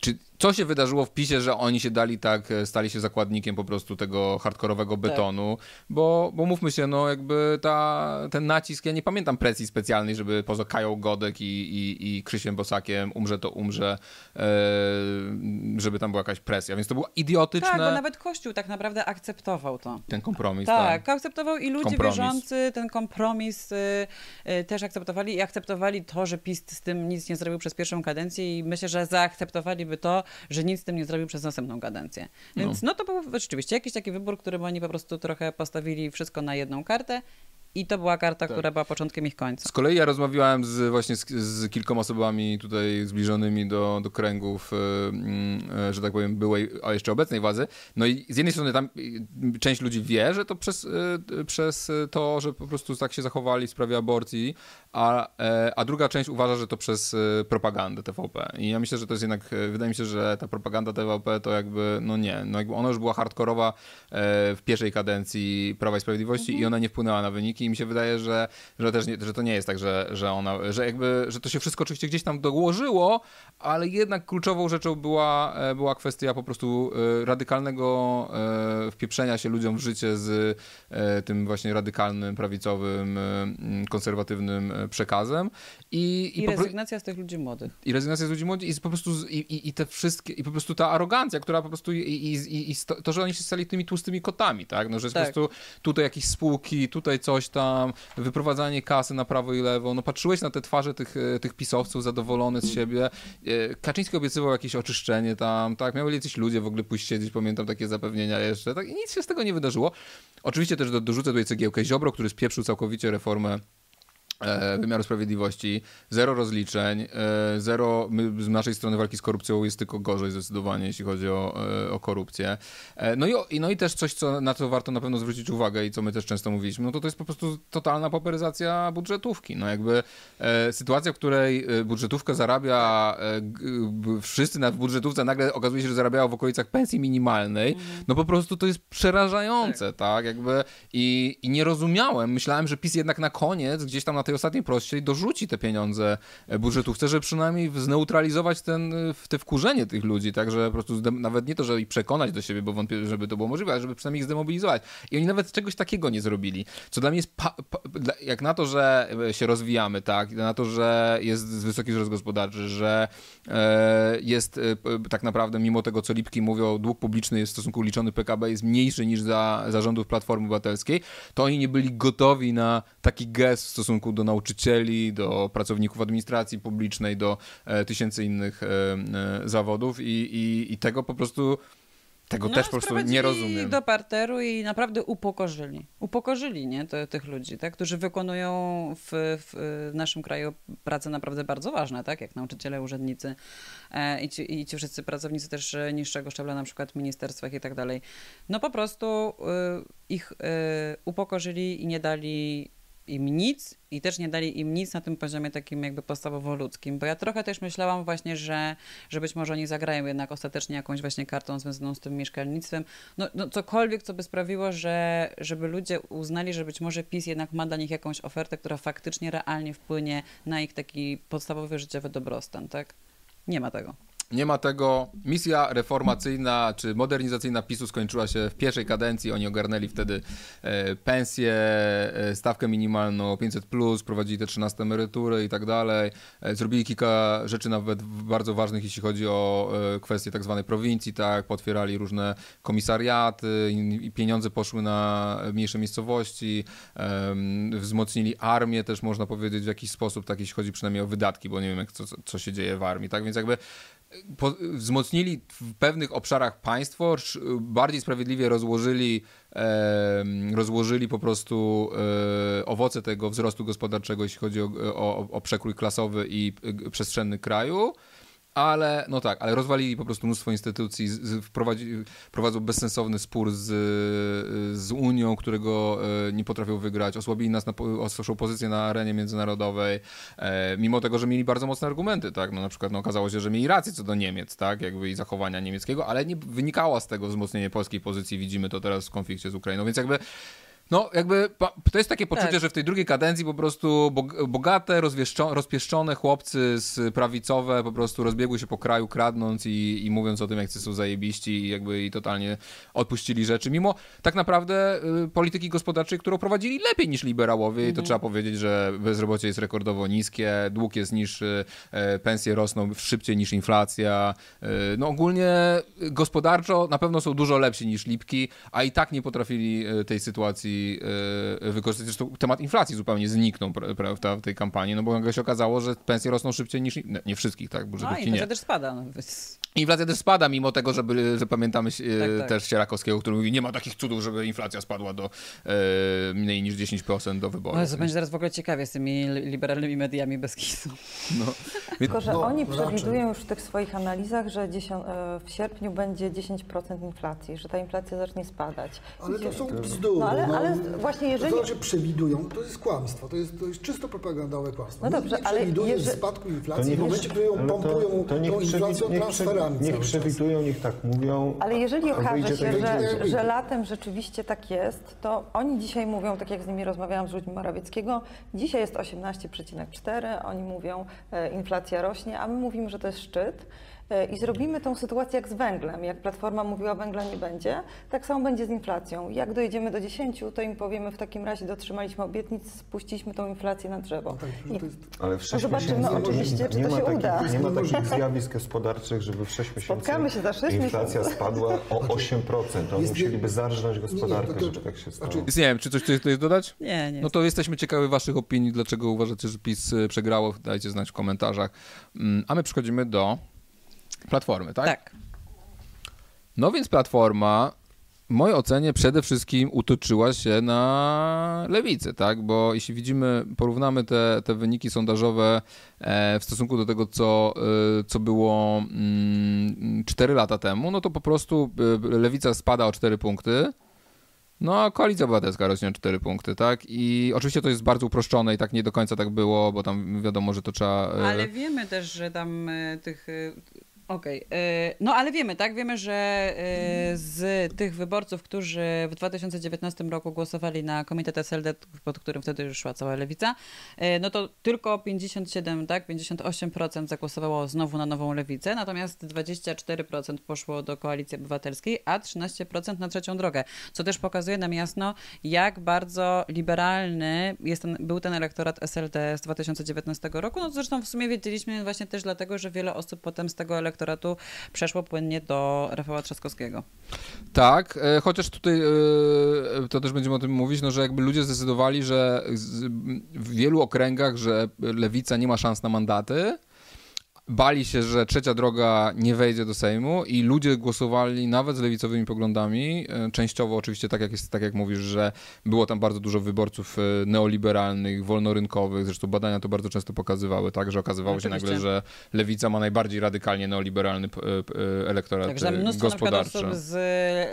Czy co się wydarzyło w PiSie, że oni się dali tak, e, stali się zakładnikiem po prostu tego hardkorowego betonu? Bo, bo mówmy się, no jakby ta, ten nacisk, ja nie pamiętam presji specjalnej, żeby poza Kają Godek i, i, i Krzysiem Bosakiem umrze to umrze, e, żeby tam była jakaś presja. Więc to było idiotyczne, Tak, bo nawet Kościół tak naprawdę akceptował to. ten kompromis. Tak, akceptował i ludzie Kompromis. wierzący ten kompromis y, y, też akceptowali i akceptowali to, że PiS z tym nic nie zrobił przez pierwszą kadencję i myślę, że zaakceptowaliby to, że nic z tym nie zrobił przez następną kadencję. Więc no, to był rzeczywiście jakiś taki wybór, którym oni po prostu trochę postawili wszystko na jedną kartę i to była karta, Tak. która była początkiem ich końca. Z kolei ja rozmawiałem z, właśnie z, z kilkoma osobami tutaj zbliżonymi do, do kręgów, y, y, że tak powiem, byłej, a jeszcze obecnej władzy. No i z jednej strony tam część ludzi wie, że to przez, y, przez to, że po prostu tak się zachowali w sprawie aborcji, a, e, a druga część uważa, że to przez propagandę TVP. I ja myślę, że to jest jednak, wydaje mi się, że ta propaganda TVP to jakby, no nie, no jakby ona już była hardkorowa e, w pierwszej kadencji Prawa i Sprawiedliwości i ona nie wpłynęła na wyniki i mi się wydaje, że, że też nie, że to nie jest tak, że, że ona, że jakby, że to się wszystko oczywiście gdzieś tam dołożyło, ale jednak kluczową rzeczą była, e, była kwestia po prostu e, radykalnego e, wpieprzenia się ludziom w życie z tym właśnie radykalnym, prawicowym, konserwatywnym przekazem i, I pro- rezygnacja z tych ludzi młodych. i rezygnacja z ludzi młodych i po prostu z, i, i, i te wszystkie, i po prostu ta arogancja, która po prostu i, i, i, i sto- to, że oni się stali tymi tłustymi kotami, tak? No, że jest Tak. po prostu tutaj jakieś spółki, tutaj coś tam, wyprowadzanie kasy na prawo i lewo. No patrzyłeś na te twarze tych, e, tych pisowców zadowolone z siebie. E, Kaczyński obiecywał jakieś oczyszczenie tam, tak? Miały jacyś ludzie w ogóle pójść siedzieć, pamiętam takie zapewnienia jeszcze, tak? I nic się z tego nie wydarzyło. Oczywiście też do, dorzucę tutaj cegiełkę Ziobro, który spieprzył całkowicie reformę wymiaru sprawiedliwości, zero rozliczeń, e, zero, my, z naszej strony walki z korupcją jest tylko gorzej zdecydowanie, jeśli chodzi o, e, o korupcję. E, no, i, no i też coś, co, na co warto na pewno zwrócić uwagę i co my też często mówiliśmy, no to to jest po prostu totalna paperyzacja budżetówki. No jakby e, sytuacja, w której e, budżetówka zarabia, e, g- wszyscy na, budżetówce nagle okazuje się, że zarabiało w okolicach pensji minimalnej, no po prostu to jest przerażające, tak? Jakby i, i nie rozumiałem, myślałem, że PiS jednak na koniec gdzieś tam na tej tej ostatniej prościej dorzuci te pieniądze budżetówce, żeby przynajmniej zneutralizować ten, te wkurzenie tych ludzi, tak, że po prostu nawet nie to, że ich przekonać do siebie, bo wątpię, żeby to było możliwe, ale żeby przynajmniej ich zdemobilizować. I oni nawet czegoś takiego nie zrobili. Co dla mnie jest, jak na to, że się rozwijamy, tak, na to, że jest wysoki wzrost gospodarczy, że e, jest e, tak naprawdę, mimo tego, co Lipki mówią, dług publiczny jest w stosunku liczony PKB jest mniejszy niż za zarządów Platformy Obywatelskiej, to oni nie byli gotowi na taki gest w stosunku do nauczycieli, do pracowników administracji publicznej, do e, tysięcy innych zawodów i, i, i tego po prostu tego no, też po prostu nie rozumiem. do parteru i naprawdę upokorzyli. Upokorzyli, nie, te, tych ludzi, tak, którzy wykonują w, w, naszym kraju prace naprawdę bardzo ważne, tak, jak nauczyciele, urzędnicy e, i, ci, i ci wszyscy pracownicy też niższego szczebla, na przykład w ministerstwach i tak dalej. No po prostu y, ich y, upokorzyli i nie dali im nic i też nie dali im nic na tym poziomie takim jakby podstawowo ludzkim, bo ja trochę też myślałam właśnie, że, że być może oni zagrają jednak ostatecznie jakąś właśnie kartą związaną z tym mieszkalnictwem, no, no cokolwiek, co by sprawiło, że żeby ludzie uznali, że być może PiS jednak ma dla nich jakąś ofertę, która faktycznie realnie wpłynie na ich taki podstawowy życiowy dobrostan, tak? Nie ma tego. Nie ma tego. Misja reformacyjna czy modernizacyjna PiSu skończyła się w pierwszej kadencji. Oni ogarnęli wtedy e, pensję, e, stawkę minimalną 500, prowadzili te 13 emerytury i tak dalej. E, zrobili kilka rzeczy nawet bardzo ważnych, jeśli chodzi o kwestie tak zwanej prowincji, tak. Potwierali różne komisariaty i pieniądze poszły na mniejsze miejscowości. Wzmocnili armię też, można powiedzieć, w jakiś sposób, tak jeśli chodzi przynajmniej o wydatki, bo nie wiem, jak, co, co się dzieje w armii, tak. Więc jakby po, wzmocnili w pewnych obszarach państwo, bardziej sprawiedliwie rozłożyli, e, rozłożyli po prostu e, owoce tego wzrostu gospodarczego, jeśli chodzi o, o, o przekrój klasowy i przestrzenny kraju ale no tak, ale rozwalili po prostu mnóstwo instytucji, wprowadzi, prowadzą bezsensowny spór z, z Unią, którego e, nie potrafią wygrać, osłabili nas na naszą pozycję na arenie międzynarodowej, e, mimo tego, że mieli bardzo mocne argumenty, tak, no na przykład no, okazało się, że mieli rację co do Niemiec, tak, jakby i zachowania niemieckiego, ale nie wynikało z tego wzmocnienie polskiej pozycji, widzimy to teraz w konflikcie z Ukrainą, więc jakby no, jakby to jest takie poczucie, tak. że w tej drugiej kadencji po prostu bogate, rozpieszczone chłopcy z prawicowe po prostu rozbiegły się po kraju kradnąc i, i mówiąc o tym, jak są zajebiści i jakby i totalnie odpuścili rzeczy, mimo tak naprawdę y, polityki gospodarczej, którą prowadzili lepiej niż liberałowie mhm. i to mhm. trzeba powiedzieć, że bezrobocie jest rekordowo niskie, dług jest niższy, e, pensje rosną szybciej niż inflacja. E, no ogólnie gospodarczo na pewno są dużo lepsi niż Lipki, a i tak nie potrafili e, tej sytuacji E, wykorzystać. Zresztą temat inflacji zupełnie zniknął prawda, w tej kampanii, no bo nagle się okazało, że pensje rosną szybciej niż, nie wszystkich, tak, bo no, inflacja też spada. No, Inflacja też spada, mimo tego, żeby, że pamiętamy tak, tak. też Sierakowskiego, który mówi, nie ma takich cudów, żeby inflacja spadła do e, mniej niż 10% do wyborów. No, to będzie teraz w ogóle ciekawie z tymi liberalnymi mediami bez kisu. No. Tylko, że no, oni przewidują już w tych swoich analizach, że e, w sierpniu będzie 10% inflacji, że ta inflacja zacznie spadać. Ale to są bzdury. No, ale, no. Ale właśnie jeżeli... To, że przewidują, to jest kłamstwo, to jest, to jest czysto propagandowe kłamstwo. No dobrze, nie ale przewidują jeżeli... spadku inflacji w momencie, kiedy ją pompują to, to tą inflacją transferami Niech przewidują, niech tak mówią. Ale jeżeli okaże się, że, że latem rzeczywiście tak jest, to oni dzisiaj mówią, tak jak z nimi rozmawiałam z ludźmi Morawieckiego, dzisiaj jest 18,4, oni mówią, e, inflacja rośnie, a my mówimy, że to jest szczyt. E, i zrobimy tą sytuację jak z węglem. Jak Platforma mówiła, węgla nie będzie, tak samo będzie z inflacją. Jak dojedziemy do 10, to im powiemy w takim razie dotrzymaliśmy obietnic, spuściliśmy tą inflację na drzewo. No tak, jest... Ale w 6 zobaczymy oczywiście, czy to się takich, uda. Nie ma takich zjawisk gospodarczych, żeby w 6 miesięcy Spotkamy się za 6 inflacja spadła o 8%. Oni musieliby zarżnąć gospodarkę, nie, nie, to, żeby tak się stało. Znaczy... Nie wiem, czy coś chcesz dodać? Nie, nie. No to jesteśmy ciekawi waszych opinii, dlaczego uważacie, że PiS e, przegrało. Dajcie znać w komentarzach. Mm, a my przechodzimy do Platformy, tak? Tak. No więc Platforma w mojej ocenie przede wszystkim utoczyła się na lewicy, tak? Bo jeśli widzimy, porównamy te, te wyniki sondażowe e, w stosunku do tego, co, e, co było 4 mm, lata temu, no to po prostu e, lewica spada o 4 punkty. No, a koalicja obywatelska rośnie o 4 punkty, tak? I oczywiście to jest bardzo uproszczone i tak nie do końca tak było, bo tam wiadomo, że to trzeba. Ale wiemy też, że tam tych Okej, okay. no ale wiemy, tak? Wiemy, że y, z tych wyborców, którzy w 2019 roku głosowali na Komitet SLD, pod którym wtedy już szła cała lewica, y, no to tylko 57, tak? 58% zagłosowało znowu na nową lewicę, natomiast 24% poszło do Koalicji Obywatelskiej, a 13% na trzecią drogę, co też pokazuje nam jasno, jak bardzo liberalny jest ten, był ten elektorat SLD z 2019 roku. No zresztą w sumie wiedzieliśmy właśnie też dlatego, że wiele osób potem z tego elektoratu elektoratu przeszło płynnie do Rafała Trzaskowskiego. Tak, e, chociaż tutaj e, to też będziemy o tym mówić, no, że jakby ludzie zdecydowali, że w wielu okręgach, że lewica nie ma szans na mandaty, bali się, że trzecia droga nie wejdzie do Sejmu i ludzie głosowali nawet z lewicowymi poglądami, e, częściowo oczywiście tak jak, jest, tak jak mówisz, że było tam bardzo dużo wyborców e, neoliberalnych, wolnorynkowych, zresztą badania to bardzo często pokazywały, tak, że okazywało oczywiście. się nagle, że lewica ma najbardziej radykalnie neoliberalny e, elektorat Także mnóstwo gospodarczy. osób z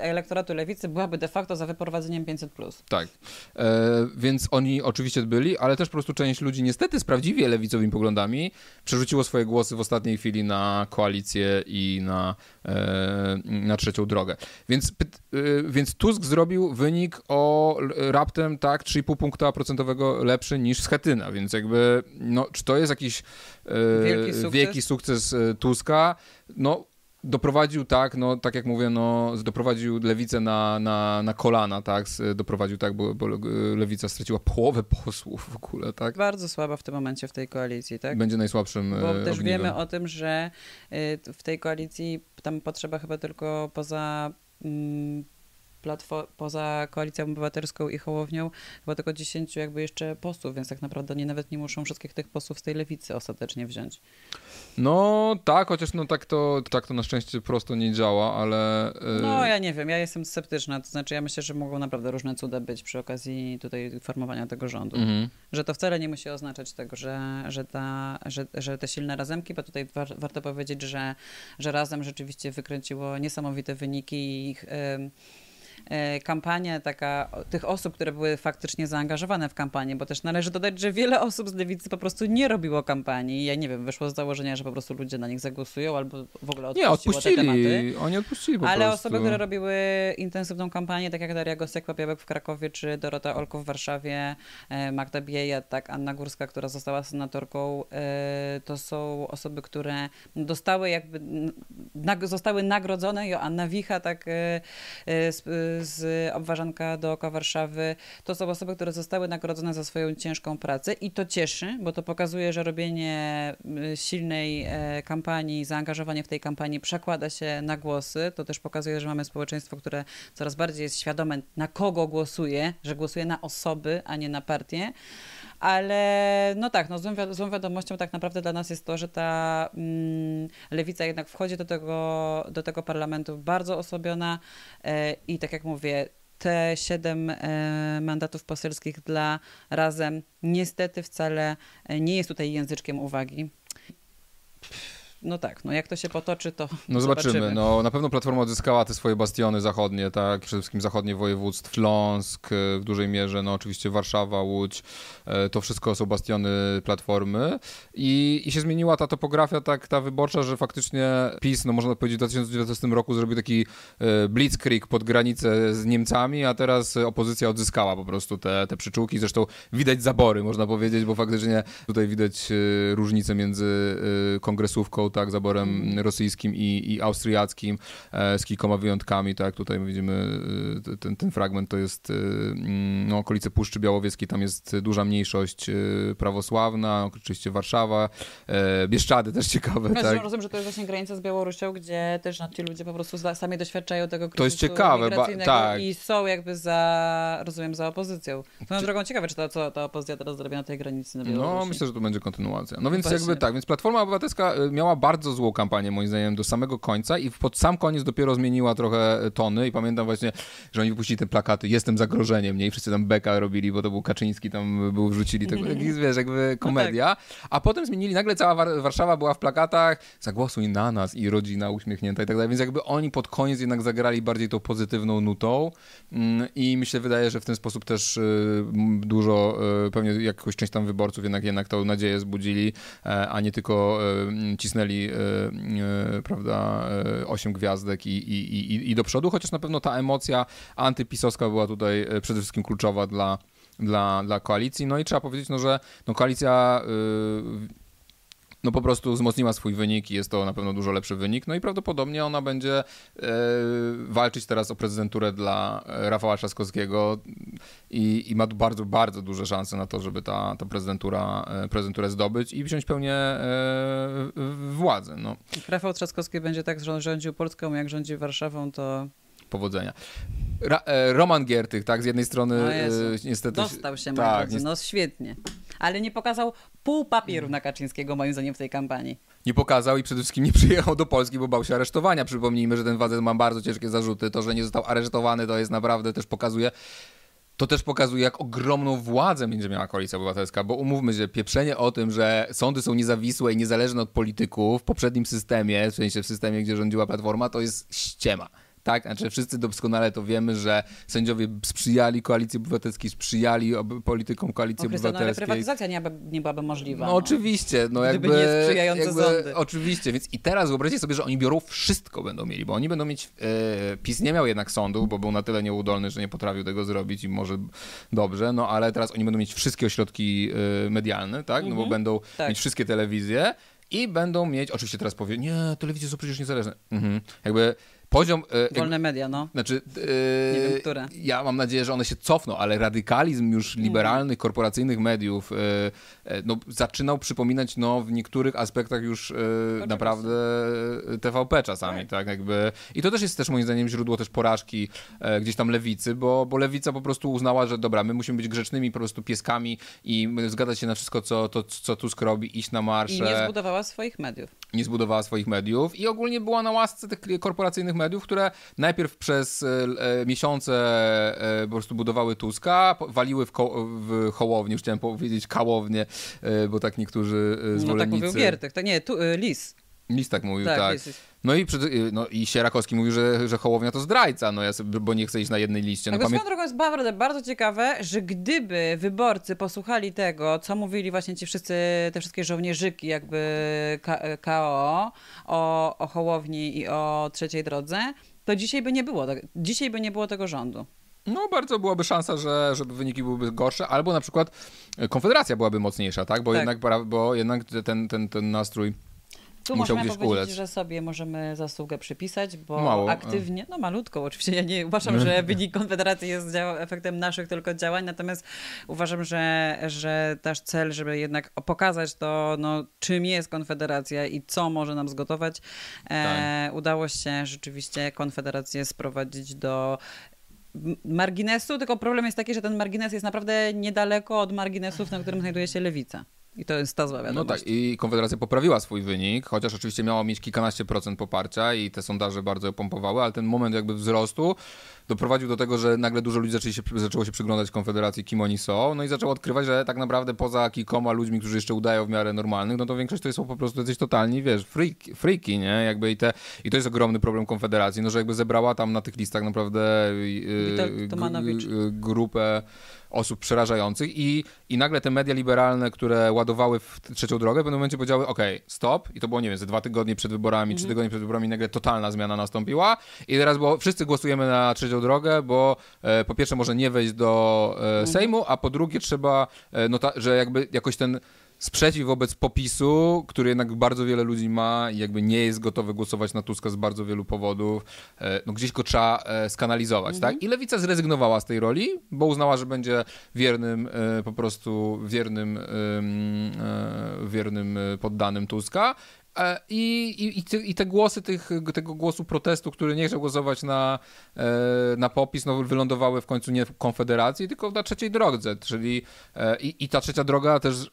elektoratu lewicy byłaby de facto za wyprowadzeniem 500+. Tak, e, więc oni oczywiście byli, ale też po prostu część ludzi niestety z prawdziwie lewicowymi poglądami przerzuciło swoje głosy w ostatniej chwili na koalicję i na, e, na trzecią drogę. Więc, e, więc Tusk zrobił wynik o raptem tak 3,5 punkta procentowego lepszy niż Schetyna, więc jakby, no, czy to jest jakiś e, wielki sukces, wielki sukces Tuska? No doprowadził tak, no tak jak mówię, no doprowadził lewicę na, na, na kolana, tak, doprowadził tak, bo, bo lewica straciła połowę posłów w ogóle, tak. Bardzo słaba w tym momencie w tej koalicji, tak. Będzie najsłabszym Bo też ogniwem. wiemy o tym, że y, w tej koalicji tam potrzeba chyba tylko poza mm, poza Koalicją Obywatelską i Hołownią chyba tylko 10 jakby jeszcze posłów, więc tak naprawdę nie nawet nie muszą wszystkich tych posłów z tej lewicy ostatecznie wziąć. No tak, chociaż no tak to, tak to na szczęście prosto nie działa, ale... Yy... No ja nie wiem, ja jestem sceptyczna, to znaczy ja myślę, że mogą naprawdę różne cuda być przy okazji tutaj formowania tego rządu. Mhm. Że to wcale nie musi oznaczać tego, że, że, ta, że, że te silne razemki, bo tutaj war, warto powiedzieć, że, że razem rzeczywiście wykręciło niesamowite wyniki i ich... Yy, kampania taka tych osób, które były faktycznie zaangażowane w kampanię, bo też należy dodać, że wiele osób z lewicy po prostu nie robiło kampanii. Ja nie wiem, wyszło z założenia, że po prostu ludzie na nich zagłosują albo w ogóle odpuściło nie, odpuścili. te tematy. Oni odpuścili po Ale prostu. osoby, które robiły intensywną kampanię, tak jak Daria Gosek-Papiełek w Krakowie, czy Dorota Olko w Warszawie, e, Magda Bieja, tak, Anna Górska, która została senatorką, e, to są osoby, które dostały jakby, zostały nagrodzone. Joanna Wicha, tak, z obważanka dookoła Warszawy, to są osoby, które zostały nagrodzone za swoją ciężką pracę i to cieszy, bo to pokazuje, że robienie y, silnej e, kampanii, zaangażowanie w tej kampanii przekłada się na głosy. To też pokazuje, że mamy społeczeństwo, które coraz bardziej jest świadome, na kogo głosuje, że głosuje na osoby, a nie na partie. Ale no tak, no złą, wi złą wiadomością tak naprawdę dla nas jest to, że ta mm, lewica jednak wchodzi do tego, do tego parlamentu bardzo osobiona e, i tak jak mówię, te siedem e, mandatów poselskich dla razem niestety wcale e, nie jest tutaj języczkiem uwagi no tak, no jak to się potoczy, to No zobaczymy. zobaczymy. No na pewno Platforma odzyskała te swoje bastiony zachodnie, tak, przede wszystkim zachodnie województw, Śląsk w dużej mierze, no oczywiście Warszawa, Łódź, e, to wszystko są bastiony Platformy i, i się zmieniła ta topografia, tak, ta wyborcza, że faktycznie PiS, no można powiedzieć w 2019 roku zrobił taki e, blitzkrieg pod granicę z Niemcami, a teraz opozycja odzyskała po prostu te, te przyczółki, zresztą widać zabory, można powiedzieć, bo faktycznie tutaj widać e, różnicę między kongresówką tak, zaborem mhm. rosyjskim i, i austriackim, e, z kilkoma wyjątkami, tak, tutaj widzimy e, ten, ten fragment, to jest e, mm, no, okolice Puszczy Białowieskiej, tam jest duża mniejszość prawosławna, oczywiście Warszawa, Bieszczady też ciekawe, ja tak. Rozumiem, że to jest właśnie granica z Białorusią, gdzie też no, ci ludzie po prostu sami doświadczają tego kryzysu To jest ciekawe, ba, tak. i są jakby za, rozumiem, za opozycją. Swoją drogą ciekawe, czy ta, co ta opozycja teraz zrobi na tej granicy na Białorusi. No, myślę, że to będzie kontynuacja. No więc Właśnie. jakby tak, więc Platforma Obywatelska miała bardzo złą kampanię, moim zdaniem, do samego końca i pod sam koniec dopiero zmieniła trochę tony i pamiętam właśnie, że oni wypuścili te plakaty Jestem zagrożeniem, nie? I wszyscy tam beka robili, bo to był Kaczyński, tam był, wrzucili tego, wiesz, jakby komedia. No tak. A potem zmienili, nagle cała War Warszawa była w plakatach, zagłosuj na nas i rodzina uśmiechnięta i tak dalej, więc jakby oni pod koniec jednak zagrali bardziej tą pozytywną nutą mm, i mi się wydaje, że w ten sposób też y, dużo, y, pewnie jakąś część tam wyborców jednak, jednak tą nadzieję zbudzili, e, a nie tylko y, cisnęli cisnęli, prawda, osiem gwiazdek i, i, i, i do przodu, chociaż na pewno ta emocja antypisowska była tutaj przede wszystkim kluczowa dla, dla, dla koalicji. No i trzeba powiedzieć, no, że no, koalicja no po prostu wzmocniła swój wynik i jest to na pewno dużo lepszy wynik. No i prawdopodobnie ona będzie e, walczyć teraz o prezydenturę dla e, Rafała Trzaskowskiego i, i, ma bardzo, bardzo duże szanse na to, żeby ta, ta prezydentura, e, prezydenturę zdobyć i wziąć pełnię e, władzę. No. Rafał Trzaskowski będzie tak rządził Polską, jak rządzi Warszawą, to powodzenia. Ra, Roman Giertych, tak, z jednej strony e, niestety... Dostał się, tak, drodzy, no świetnie. Ale nie pokazał pół papieru na Kaczyńskiego, moim zdaniem, w tej kampanii. Nie pokazał i przede wszystkim nie przyjechał do Polski, bo bał się aresztowania. Przypomnijmy, że ten facet ma bardzo ciężkie zarzuty. To, że nie został aresztowany, to jest naprawdę też pokazuje to też pokazuje, jak ogromną władzę będzie miała koalicja obywatelska, bo umówmy się, pieprzenie o tym, że sądy są niezawisłe i niezależne od polityków w poprzednim systemie, w sensie w systemie, gdzie rządziła Platforma, to jest ściema tak? Znaczy wszyscy doskonale to wiemy, że sędziowie sprzyjali koalicji obywatelskiej, sprzyjali politykom koalicji obywatelskiej. No, ale prywatyzacja nie, nie byłaby możliwa. No, no. oczywiście, no jakby... Gdyby nie sprzyjające jakby, sądy. Oczywiście, więc i teraz wyobraźcie sobie, że oni biorą wszystko będą mieli, bo oni będą mieć... E, PiS nie miał jednak sądów, bo był na tyle nieudolny, że nie potrafił tego zrobić i może dobrze, no ale teraz oni będą mieć wszystkie ośrodki e, medialne, tak? No bo mhm. będą tak. mieć wszystkie telewizje i będą mieć, oczywiście teraz powie, nie, telewizje są przecież niezależne. Mhm. Jakby poziom... E, Wolne media, no. Znaczy, e, nie wiem, które. Ja mam nadzieję, że one się cofną, ale radykalizm już mhm. liberalnych, korporacyjnych mediów e, no, zaczynał przypominać no, w niektórych aspektach już naprawdę TVP czasami, tak. tak. jakby. I to też jest też moim zdaniem źródło też porażki gdzieś tam lewicy, bo, bo lewica po prostu uznała, że dobra, my musimy być grzecznymi po prostu pieskami i zgadzać się na wszystko, co, to, co Tusk robi, iść na marsze. I nie zbudowała swoich mediów. Nie zbudowała swoich mediów i ogólnie była na łasce tych korporacyjnych mediów, które najpierw przez e, e, miesiące e, po prostu budowały Tuska, waliły w, ko w hołownię, już chciałem powiedzieć kałownię, bo tak niektórzy zwolennicy... No tak mówił Giertek, to nie, tu, Lis. Lis tak mówił, tak. tak. No i, no i Sierakowski mówił, że, że Hołownia to zdrajca, no ja sobie, bo nie chce iść na jednej liście. No, tak, pamię... drogą jest bardzo, bardzo ciekawe, że gdyby wyborcy posłuchali tego, co mówili właśnie ci wszyscy, te wszystkie żołnierzyki jakby KO o, o Hołowni i o trzeciej drodze, to dzisiaj by nie było, dzisiaj by nie było tego rządu. No, bardzo byłaby szansa, że żeby wyniki byłyby gorsze, albo na przykład Konfederacja byłaby mocniejsza, tak? Bo, tak. Jednak, bo jednak ten, ten, ten nastrój tu musiał możemy powiedzieć, ulec. że sobie możemy zasługę przypisać, bo Mało. aktywnie, no malutką oczywiście, ja nie uważam, że wynik Konfederacji jest efektem naszych tylko działań, natomiast uważam, że, że też cel, żeby jednak pokazać to, no, czym jest Konfederacja i co może nam zgotować, e, tak. udało się rzeczywiście Konfederację sprowadzić do marginesu, tylko problem jest taki, że ten margines jest naprawdę niedaleko od marginesów, na którym znajduje się lewica. I to jest ta zła wiadomość. No tak, i Konfederacja poprawiła swój wynik, chociaż oczywiście miała mieć kilkanaście procent poparcia i te sondaże bardzo ją pompowały, ale ten moment jakby wzrostu doprowadził do tego, że nagle dużo ludzi zaczęli się, zaczęło się przyglądać Konfederacji, kim oni są, no i zaczęło odkrywać, że tak naprawdę poza kilkoma ludźmi, którzy jeszcze udają w miarę normalnych, no to większość to są po prostu jacyś totalni, wiesz, freak, freaki, nie? Jakby i, te, I to jest ogromny problem Konfederacji, no że jakby zebrała tam na tych listach naprawdę yy, grupę osób przerażających i, i nagle te media liberalne, które ładowały w trzecią drogę, w pewnym momencie powiedziały, ok, stop i to było, nie wiem, ze dwa tygodnie przed wyborami, trzy mhm. tygodnie przed wyborami nagle totalna zmiana nastąpiła i teraz, bo wszyscy głosujemy na trzecią drogę, bo e, po pierwsze może nie wejść do e, mhm. Sejmu, a po drugie trzeba, e, no ta, że jakby jakoś ten sprzeciw wobec popisu, który jednak bardzo wiele ludzi ma i jakby nie jest gotowy głosować na Tuska z bardzo wielu powodów, e, no gdzieś go trzeba e, skanalizować, mhm. tak? I Lewica zrezygnowała z tej roli, bo uznała, że będzie wiernym, e, po prostu wiernym, wiernym poddanym Tuska. I, i, i, te, I te głosy tych, tego głosu protestu, który nie chciał głosować na, na popis, no, wylądowały w końcu nie w Konfederacji, tylko na trzeciej drodze. Czyli i, i ta trzecia droga też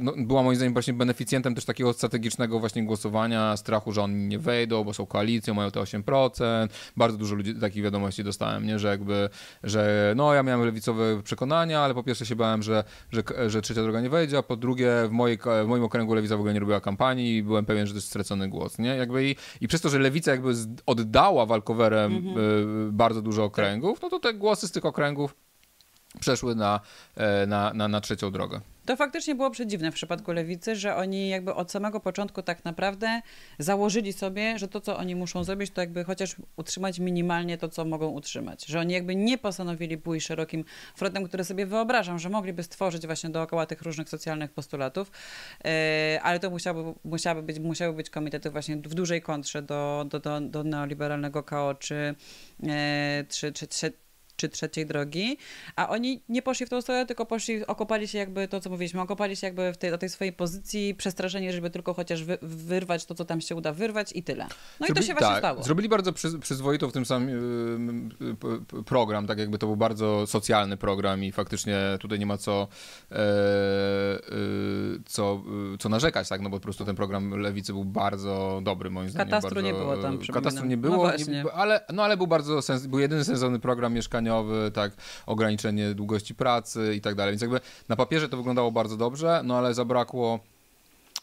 no, była moim zdaniem właśnie beneficjentem też takiego strategicznego właśnie głosowania, strachu, że oni nie wejdą, bo są koalicją, mają te 8%. Bardzo dużo ludzi takich wiadomości dostałem, nie? że jakby, że no ja miałem lewicowe przekonania, ale po pierwsze się bałem, że, że, że trzecia droga nie wejdzie, a po drugie w, mojej, w moim okręgu lewica w ogóle nie robiła kampanii i byłem pewien, że to jest stracony głos, nie? Jakby i, i przez to, że lewica jakby oddała walkowerem mm -hmm. bardzo dużo okręgów, no to te głosy z tych okręgów przeszły na, e, na, na, na trzecią drogę. To faktycznie było przedziwne w przypadku lewicy, że oni jakby od samego początku tak naprawdę założyli sobie, że to, co oni muszą zrobić, to jakby chociaż utrzymać minimalnie to, co mogą utrzymać. Że oni jakby nie postanowili pójść szerokim frontem, który sobie wyobrażam, że mogliby stworzyć właśnie dookoła tych różnych socjalnych postulatów, e, ale to musiałoby, musiały, być, musiały być komitety właśnie w dużej kontrze do, do, do, do neoliberalnego KO czy, e, czy, czy, czy trzeciej drogi, a oni nie poszli w tą stronę, tylko poszli, okopali się jakby to, co mówiliśmy, okopali się jakby w tej, do tej swojej pozycji, przestraszeni, żeby tylko chociaż wy, wyrwać to, co tam się uda wyrwać i tyle. No Zrobili, i to się właśnie tak, stało. Zrobili bardzo przy, przyzwoitą w tym samym yy, program, tak jakby to był bardzo socjalny program i faktycznie tutaj nie ma co, e, yy, co, yy, co narzekać, tak, no bo po prostu ten program Lewicy był bardzo dobry, moim zdaniem. Katastru bardzo, nie było tam, Katastru nie było, no nie, ale, no ale był bardzo sens, był jedyny sensowny program tak, ograniczenie długości pracy i tak dalej. Więc jakby na papierze to wyglądało bardzo dobrze, no ale zabrakło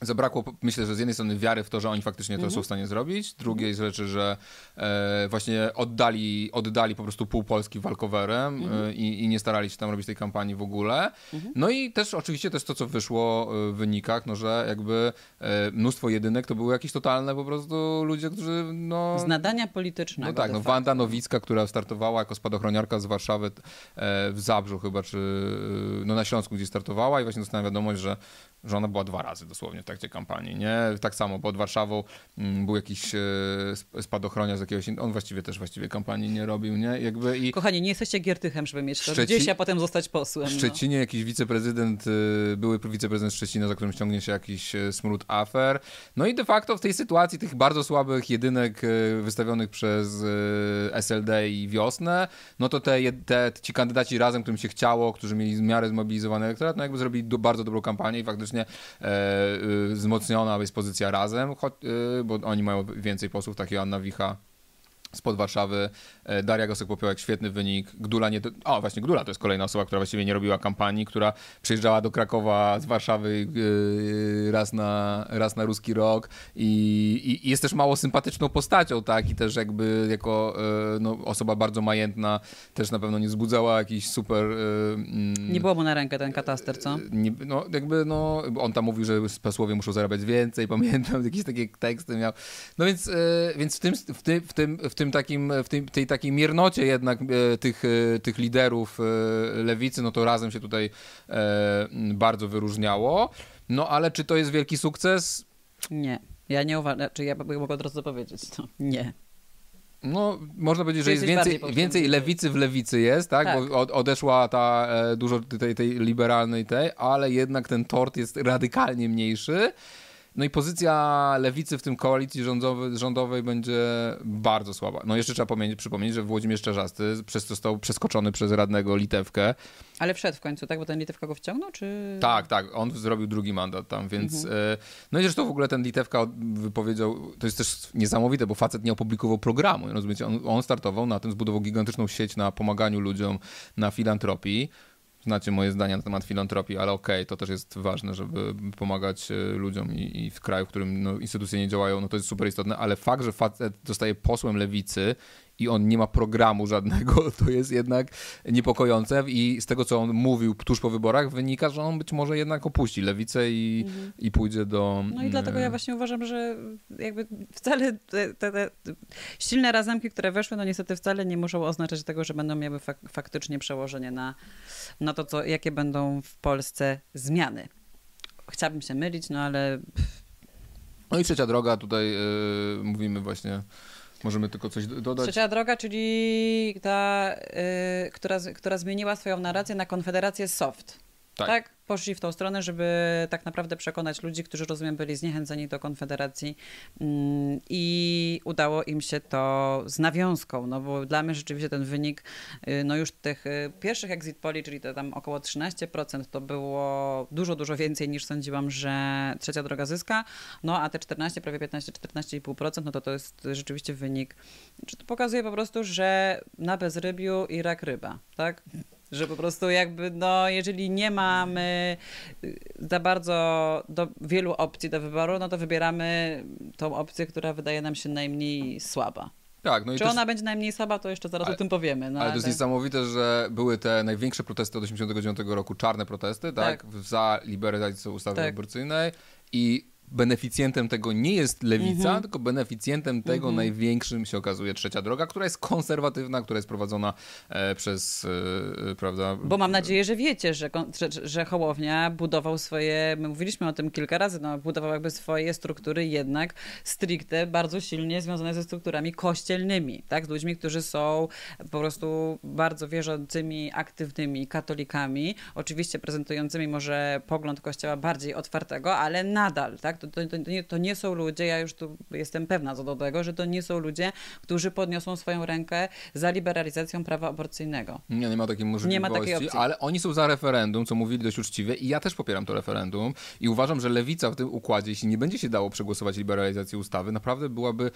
Zabrakło, myślę, że z jednej strony wiary w to, że oni faktycznie to mm -hmm. są w stanie zrobić, drugiej mhm. rzeczy, że e, właśnie oddali, oddali po prostu pół Polski walkowerem mm -hmm. e, i, i, nie starali się tam robić tej kampanii w ogóle. Mm -hmm. No i też oczywiście też to, co wyszło e, w wynikach, no że jakby e, mnóstwo jedynek to były jakieś totalne po prostu ludzie, którzy no... Z nadania politycznego. No tak, no Wanda Nowicka, która startowała jako spadochroniarka z Warszawy e, w Zabrzu chyba, czy no na Śląsku, gdzie startowała i właśnie dostałem wiadomość, że że ona była dwa razy dosłownie trakcie kampanii, nie? Tak samo pod Warszawą mm, był jakiś e, spadochroniarz z jakiegoś, on właściwie też właściwie kampanii nie robił, nie? Jakby i... Kochani, nie jesteście Giertychem, żeby mieć to Szczeci... gdzieś, a potem zostać posłem. W no. Szczecinie no. jakiś wiceprezydent, e, były wiceprezydent Szczecina, za którym ściągnie się jakiś e, smród afer. No i de facto w tej sytuacji tych bardzo słabych jedynek wystawionych przez SLD i Wiosnę, no to te, te ci kandydaci razem, którym się chciało, którzy mieli w miarę zmobilizowany elektorat, no jakby zrobili do, bardzo dobrą kampanię i faktycznie e, wzmocniona jest pozycja razem, y, bo oni mają więcej posłów, taki Anna Wicha spod Warszawy. E, Daria Gosek-Popiołek, świetny wynik. Gdula nie... O, właśnie Gdula to jest kolejna osoba, która właściwie nie robiła kampanii, która przyjeżdżała do Krakowa z Warszawy yy, raz, na, raz na ruski rok i, i, jest też mało sympatyczną postacią, tak? I też jakby jako yy, no, osoba bardzo majętna też na pewno nie wzbudzała jakiś super... Yy, nie było mu na rękę ten kataster, co? Nie, no, jakby no, on tam mówił, że posłowie muszą zarabiać więcej, pamiętam, jakieś takie teksty miał. No więc, więc w tym, w tym, w tym, w tym takim, w tym, tej takiej miernocie jednak e, tych, e, tych liderów e, lewicy, no to razem się tutaj bardzo wyróżniało. No ale czy to jest wielki sukces? Nie. Ja nie uważam, czy ja mogę od razu powiedzieć, to nie. No, można powiedzieć, że jest więcej, więcej lewicy w lewicy jest, tak? tak. Bo odeszła ta dużo tej, tej liberalnej tej, ale jednak ten tort jest radykalnie mniejszy. No i pozycja lewicy w tym koalicji rządowej, rządowej będzie bardzo słaba. No jeszcze trzeba przypomnieć, że Włodzimierz Czarzasty przez to został przeskoczony przez radnego Litewkę. Ale wszedł w końcu, tak? Bo ten Litewka go wciągnął, czy... Tak, tak. On zrobił drugi mandat tam, więc... Mhm. E, no i zresztą w ogóle ten Litewka wypowiedział... To jest też niesamowite, bo facet nie opublikował programu. Rozumiecie? On, on startował na tym, zbudował gigantyczną sieć na pomaganiu ludziom, na filantropii znacie moje zdania na temat filantropii, ale okej, okay, to też jest ważne, żeby pomagać e, ludziom i, i w kraju, w którym no, instytucje nie działają, no to jest super istotne, ale fakt, że facet zostaje posłem lewicy i on nie ma programu żadnego, to jest jednak niepokojące i z tego, co on mówił tuż po wyborach, wynika, że on być może jednak opuści lewicę i, mhm. i pójdzie do... No i dlatego ja mm, właśnie uważam, że jakby wcale te, te, te silne razemki, które weszły, no niestety wcale nie muszą oznaczać tego, że będą miały fak faktycznie przełożenie na, na to, co, jakie będą w Polsce zmiany. Chciałabym się mylić, no ale... No i trzecia droga, tutaj yy, mówimy właśnie Możemy tylko coś dodać. Trzecia droga, czyli ta, y, która, która zmieniła swoją narrację na Konfederację Soft. Tak. tak poszli w tą stronę, żeby tak naprawdę przekonać ludzi, którzy rozumiem byli zniechęceni do Konfederacji mm, i udało im się to z nawiązką, no bo dla mnie rzeczywiście ten wynik, y, no już tych y, pierwszych exit poli, czyli to tam około 13%, to było dużo, dużo więcej niż sądziłam, że trzecia droga zyska, no a te 14, prawie 15, 14,5%, no to to jest rzeczywiście wynik, czy to pokazuje po prostu, że na bezrybiu i rak ryba, tak? Że po prostu jakby, no, jeżeli nie mamy za bardzo do wielu opcji do wyboru, no to wybieramy tą opcję, która wydaje nam się najmniej słaba. Tak, no Czy też... ona będzie najmniej słaba, to jeszcze zaraz ale, o tym powiemy. No, ale, ale to jest niesamowite, że były te największe protesty od 1989 roku, czarne protesty, tak? tak. Za liberalizacją ustawy tak. aborcyjnej i beneficjentem tego nie jest lewica, mhm. tylko beneficjentem tego mhm. największym się okazuje trzecia droga, która jest konserwatywna, która jest prowadzona e, przez, e, prawda? Bo mam nadzieję, że wiecie, że, że, że Hołownia budował swoje, my mówiliśmy o tym kilka razy, no, budował jakby swoje struktury jednak stricte bardzo silnie związane ze strukturami kościelnymi, tak? Z ludźmi, którzy są po prostu bardzo wierzącymi, aktywnymi katolikami, oczywiście prezentującymi może pogląd kościoła bardziej otwartego, ale nadal, tak? To, to, to, nie, to nie są ludzie, ja już tu jestem pewna co do tego, że to nie są ludzie, którzy podniosą swoją rękę za liberalizacją prawa aborcyjnego. Nie, nie ma takiej możliwości, nie ma takiej opcji. ale oni są za referendum, co mówili dość uczciwie i ja też popieram to referendum i uważam, że lewica w tym układzie, jeśli nie będzie się dało przegłosować liberalizacji ustawy, naprawdę byłaby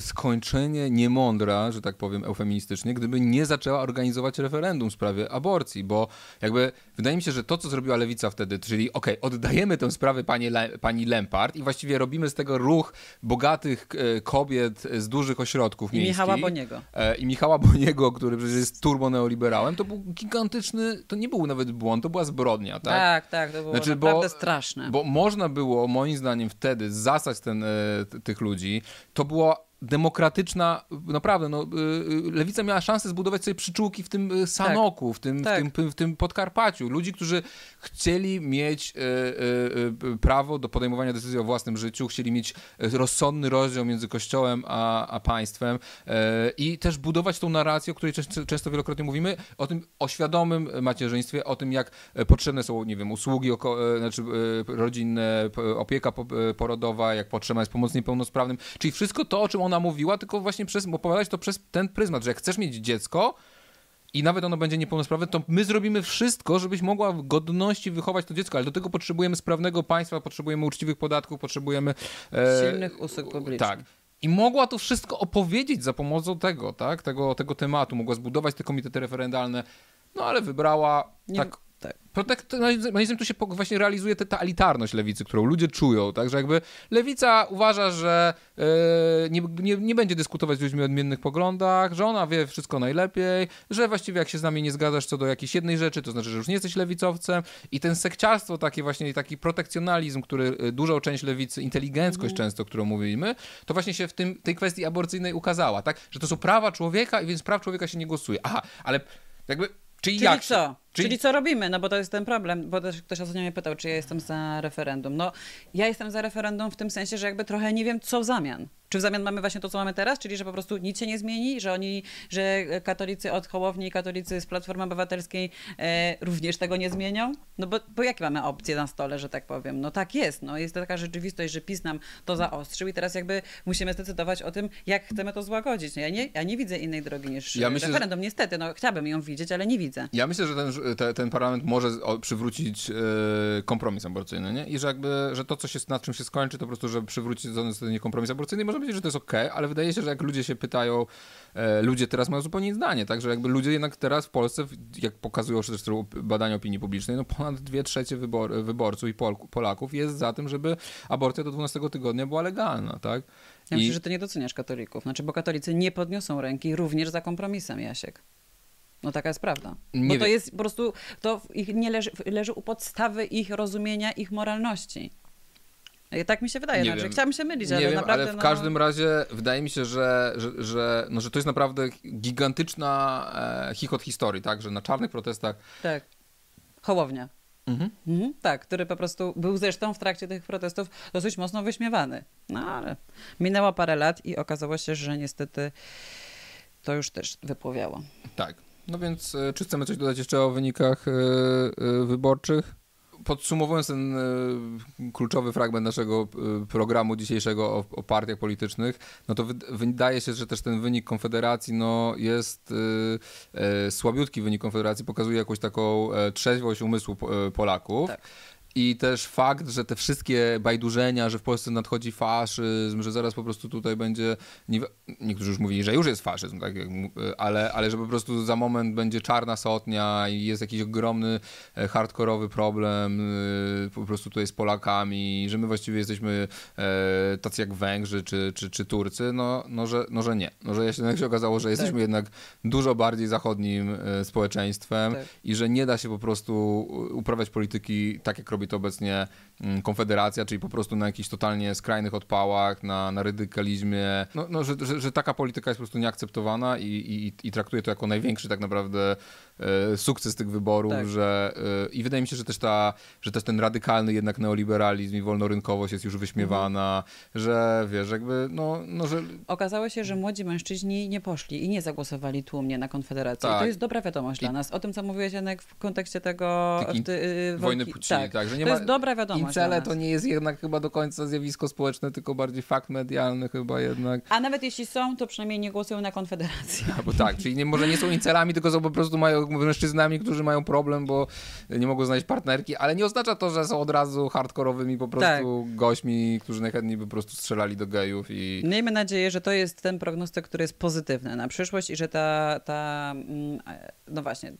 skończenie niemądra, że tak powiem eufemistycznie, gdyby nie zaczęła organizować referendum w sprawie aborcji, bo jakby wydaje mi się, że to, co zrobiła lewica wtedy, czyli okej, okay, oddajemy tę sprawę pani, Le pani I właściwie robimy z tego ruch bogatych e, kobiet z dużych ośrodków I miejskich. Michała Boniego. E, I Michała Boniego, który przecież jest turboneoliberałem, to był gigantyczny, to nie był nawet błąd, to była zbrodnia, tak? Tak, tak, to było znaczy, naprawdę bo, straszne. Bo można było, moim zdaniem, wtedy zasać ten, e, tych ludzi. To było demokratyczna, naprawdę, no, y, y, lewica miała szansę zbudować sobie przyczółki w tym y, Sanoku, tak, w, tym, tak. w, tym, w tym Podkarpaciu. Ludzi, którzy chcieli mieć prawo do podejmowania decyzji o własnym życiu, chcieli mieć rozsądny rozdział między Kościołem a, a państwem i też budować tą narrację, o której często, często wielokrotnie mówimy, o tym o świadomym macierzyństwie, o tym, jak potrzebne są, nie wiem, usługi oko, znaczy rodzinne, opieka porodowa, jak potrzebna jest pomoc niepełnosprawnym, czyli wszystko to, o czym on ona mówiła, tylko właśnie przez, opowiadać to przez ten pryzmat, że jak chcesz mieć dziecko, i nawet ono będzie niepełnosprawne, to my zrobimy wszystko, żebyś mogła w godności wychować to dziecko, ale do tego potrzebujemy sprawnego państwa, potrzebujemy uczciwych podatków, potrzebujemy... E, Silnych usług publicznych. Tak. I mogła to wszystko opowiedzieć za pomocą tego, tak, tego, tego tematu, mogła zbudować te komitety referendalne, no ale wybrała nie, tak tak. Protekcjonalizm tu się właśnie realizuje ta, ta elitarność lewicy, którą ludzie czują, tak, że jakby lewica uważa, że yy, nie, nie, nie będzie dyskutować z ludźmi o odmiennych poglądach, że ona wie wszystko najlepiej, że właściwie jak się z nami nie zgadzasz co do jakiejś jednej rzeczy, to znaczy, że już nie jesteś lewicowcem i ten sekciarstwo, takie właśnie taki protekcjonalizm, który e, dużą część lewicy, inteligenckość mm. często, którą mówimy, to właśnie się w tym, tej kwestii aborcyjnej ukazała, tak, że to są prawa człowieka i więc praw człowieka się nie głosuje. Aha, ale jakby Czyli, Czyli jak? co? Czyli... Czyli... co robimy? No bo to jest ten problem, bo też ktoś ostatnio mnie pytał, czy ja jestem za referendum. No ja jestem za referendum w tym sensie, że jakby trochę nie wiem, co w zamian. Czy w zamian mamy właśnie to, co mamy teraz, czyli że po prostu nic się nie zmieni, że oni, że katolicy od Hołowni i katolicy z Platformy Obywatelskiej e, również tego nie zmienią? No bo, bo jakie mamy opcje na stole, że tak powiem? No tak jest, no jest taka rzeczywistość, że PiS nam to zaostrzył i teraz jakby musimy zdecydować o tym, jak chcemy to złagodzić. No ja, nie, ja nie widzę innej drogi niż ja myślę, referendum, że... niestety, no chciałabym ją widzieć, ale nie widzę. Ja myślę, że ten, te, ten parlament może przywrócić e, kompromis aborcyjny, nie? I że jakby, że to, co się, nad czym się skończy, to po prostu, że przywróci ten kompromis aborcyjny i można powiedzieć, że to jest ok, ale wydaje się, że jak ludzie się pytają, e, ludzie teraz mają zupełnie inne zdanie, tak, że jakby ludzie jednak teraz w Polsce, jak pokazują zresztą badania opinii publicznej, no ponad dwie trzecie wybor, wyborców i Pol, Polaków jest za tym, żeby aborcja do 12 tygodnia była legalna, tak? Ja I... myślę, że ty nie doceniasz katolików, znaczy, bo katolicy nie podniosą ręki również za kompromisem, Jasiek. No taka jest prawda. Nie Bo to wiem. jest po prostu, to ich nie leży, leży u podstawy ich rozumienia, ich moralności. Tak mi się wydaje, nie znaczy, chciałabym się mylić, nie ale wiem, naprawdę... ale w no... każdym razie wydaje mi się, że, że, że, no, że to jest naprawdę gigantyczna e, chichot historii, tak, że na czarnych protestach... Tak, Hołownia. Mhm. Mhm, tak, który po prostu był zresztą w trakcie tych protestów dosyć mocno wyśmiewany. No ale minęło parę lat i okazało się, że niestety to już też wypłowiało. Tak. No więc e, czy chcemy coś dodać jeszcze o wynikach e, e, wyborczych? Podsumowując ten kluczowy fragment naszego programu dzisiejszego o, o partiach politycznych, no to wydaje się, że też ten wynik Konfederacji no, jest słabiutki wynik Konfederacji, pokazuje jakąś taką trzeźwość umysłu Polaków. Tak. I też fakt, że te wszystkie bajdurzenia, że w Polsce nadchodzi faszyzm, że zaraz po prostu tutaj będzie. Nie, niektórzy już mówili, że już jest faszyzm, tak? ale, ale że po prostu za moment będzie czarna sotnia i jest jakiś ogromny, e, hardkorowy problem e, po prostu tutaj z Polakami, że my właściwie jesteśmy e, tacy jak Węgrzy czy, czy, czy Turcy, no, no, że, no, że nie. No, że się okazało, że jesteśmy tak. jednak dużo bardziej zachodnim społeczeństwem tak. i że nie da się po prostu uprawiać polityki tak, jak robi to obecnie Konfederacja, czyli po prostu na jakichś totalnie skrajnych odpałach, na, na radykalizmie, no, no że, że, że, taka polityka jest po prostu nieakceptowana i, i, i traktuje to jako największy tak naprawdę e, sukces tych wyborów, tak. że e, i wydaje mi się, że też ta, że też ten radykalny jednak neoliberalizm i wolnorynkowość jest już wyśmiewana, mhm. że wiesz, jakby, no, no, że... Okazało się, że młodzi mężczyźni nie poszli i nie zagłosowali tłumnie na Konfederację. Tak. I to jest dobra wiadomość I... dla nas. O tym, co mówiłeś, Janek, w kontekście tego... Ty, yy, wojny płci, tak. tak, że nie to ma... jest dobra wiadomość Incele to nie jest jednak chyba do końca zjawisko społeczne, tylko bardziej fakt medialny chyba jednak. A nawet jeśli są, to przynajmniej nie głosują na Konfederację. Albo tak, czyli nie, może nie są incelami, tylko są po prostu mają mężczyznami, którzy mają problem, bo nie mogą znaleźć partnerki, ale nie oznacza to, że są od razu hardkorowymi po prostu tak. gośmi, którzy najchętniej by po prostu strzelali do gejów i... Miejmy nadzieję, że to jest ten prognostyk, który jest pozytywny na przyszłość i że ta, ta mm, no właśnie,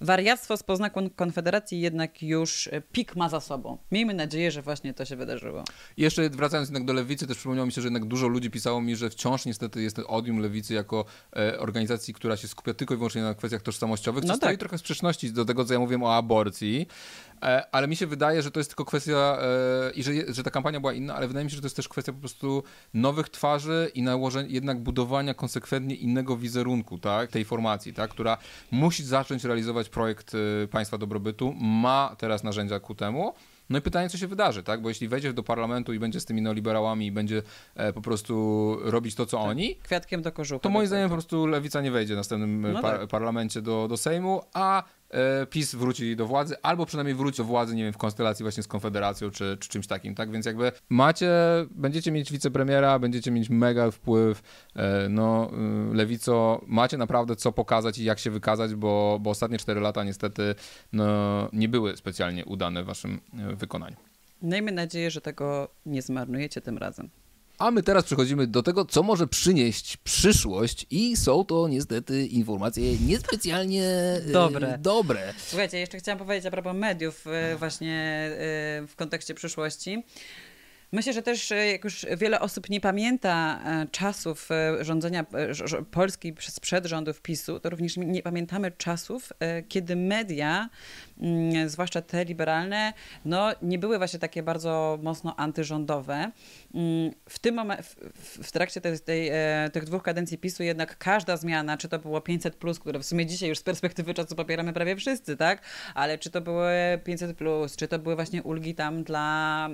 wariactwo z poznaku Konfederacji jednak już pik ma za sobą. Miejmy nadzieję, że właśnie to się wydarzyło. I jeszcze wracając jednak do lewicy, też przypomniało mi się, że jednak dużo ludzi pisało mi, że wciąż niestety jest ten odium lewicy jako e, organizacji, która się skupia tylko i wyłącznie na kwestiach tożsamościowych, co no stoi tak. trochę w sprzeczności do tego, co ja mówiłem o aborcji. E, ale mi się wydaje, że to jest tylko kwestia e, i że, że ta kampania była inna, ale wydaje mi się, że to jest też kwestia po prostu nowych twarzy i nałożenia, jednak budowania konsekwentnie innego wizerunku, tak, tej formacji, tak, która musi zacząć realizować projekt e, państwa dobrobytu, ma teraz narzędzia ku temu, no i pytanie, co się wydarzy, tak? Bo jeśli wejdziesz do parlamentu i będzie z tymi neoliberałami i będzie e, po prostu robić to, co tak. oni. Kwiatkiem do kożucha. To moim zdaniem po prostu lewica nie wejdzie w następnym no par tak. parlamencie do, do Sejmu, a PiS wróci do władzy, albo przynajmniej wróci do władzy, nie wiem, w konstelacji właśnie z Konfederacją, czy, czy czymś takim, tak? Więc jakby macie, będziecie mieć wicepremiera, będziecie mieć mega wpływ, e, no, y, lewico, macie naprawdę co pokazać i jak się wykazać, bo, bo ostatnie cztery lata niestety no, nie były specjalnie udane w waszym e, wykonaniu. Miejmy nadzieję, że tego nie zmarnujecie tym razem. A my teraz przechodzimy do tego, co może przynieść przyszłość i są to niestety informacje niespecjalnie e, dobre. dobre. Słuchajcie, jeszcze chciałam powiedzieć a propos mediów e, właśnie e, w kontekście przyszłości. Myślę, że też jak już wiele osób nie pamięta czasów rządzenia Polski przez przedrządów PiSu, to również nie pamiętamy czasów, kiedy media Mm, zwłaszcza te liberalne, no nie były właśnie takie bardzo mocno antyrządowe. Mm, w tym momencie, w, trakcie tej, tej, e, tych dwóch kadencji PiSu jednak każda zmiana, czy to było 500+, plus, które w sumie dzisiaj już z perspektywy czasu popieramy prawie wszyscy, tak? Ale czy to były 500+, plus, czy to były właśnie ulgi tam dla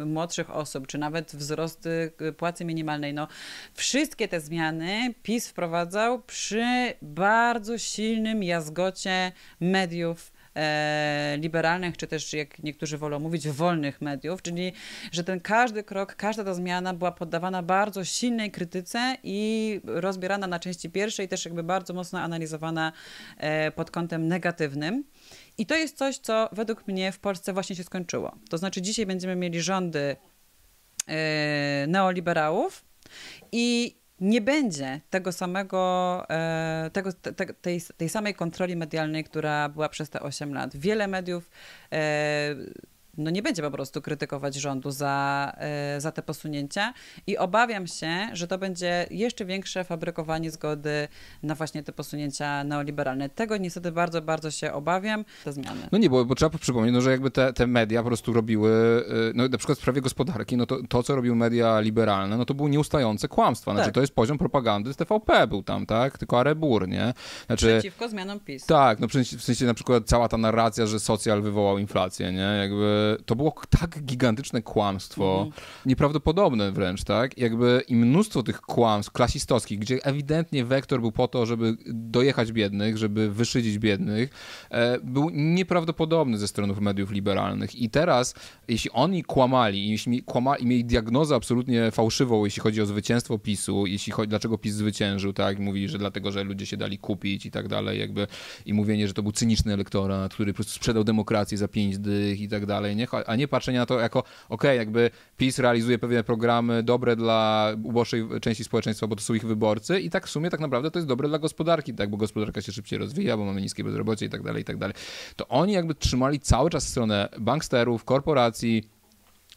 y, młodszych osób, czy nawet wzrost płacy minimalnej, no wszystkie te zmiany PiS wprowadzał przy bardzo silnym jazgocie mediów liberalnych, czy też jak niektórzy wolą mówić, wolnych mediów, czyli że ten każdy krok, każda ta zmiana była poddawana bardzo silnej krytyce i rozbierana na części pierwszej, też jakby bardzo mocno analizowana e, pod kątem negatywnym. I to jest coś, co według mnie w Polsce właśnie się skończyło. To znaczy dzisiaj będziemy mieli rządy e, neoliberałów i nie będzie tego samego, e, tego, te, tej, tej samej kontroli medialnej, która była przez te 8 lat. Wiele mediów e, no nie będzie po prostu krytykować rządu za, e, za te posunięcia i obawiam się, że to będzie jeszcze większe fabrykowanie zgody na właśnie te posunięcia neoliberalne. Tego niestety bardzo, bardzo się obawiam, te zmiany. No nie, bo, bo trzeba przypomnieć, no, że jakby te, te media po prostu robiły, e, no na przykład w sprawie gospodarki, no to, to co robiły media liberalne, no to było nieustające kłamstwa. Znaczy tak. to jest poziom propagandy z TVP był tam, tak? Tylko Arebur, nie? Znaczy, Przeciwko zmianom PiS. Tak, no w sensie na przykład cała ta narracja, że socjal wywołał inflację, nie? Jakby to było tak gigantyczne kłamstwo, mhm. nieprawdopodobne wręcz, tak? Jakby i mnóstwo tych kłamstw klasistowskich, gdzie ewidentnie wektor był po to, żeby dojechać biednych, żeby wyszydzić biednych, e, był nieprawdopodobny ze stron mediów liberalnych. I teraz, jeśli oni kłamali, jeśli kłamali, mieli diagnozę absolutnie fałszywą, jeśli chodzi o zwycięstwo PiSu, jeśli chodzi, dlaczego PiS zwyciężył, tak? Mówili, że dlatego, że ludzie się dali kupić i tak dalej, jakby i mówienie, że to był cyniczny elektorat, który po prostu sprzedał demokrację za pięć dych i tak dalej, a nie patrzenie na to jako, okej, okay, jakby PiS realizuje pewne programy dobre dla uboższej części społeczeństwa, bo to są ich wyborcy i tak w sumie tak naprawdę to jest dobre dla gospodarki, tak, bo gospodarka się szybciej rozwija, bo mamy niskie bezrobocie i tak dalej, i tak dalej. To oni jakby trzymali cały czas stronę banksterów, korporacji,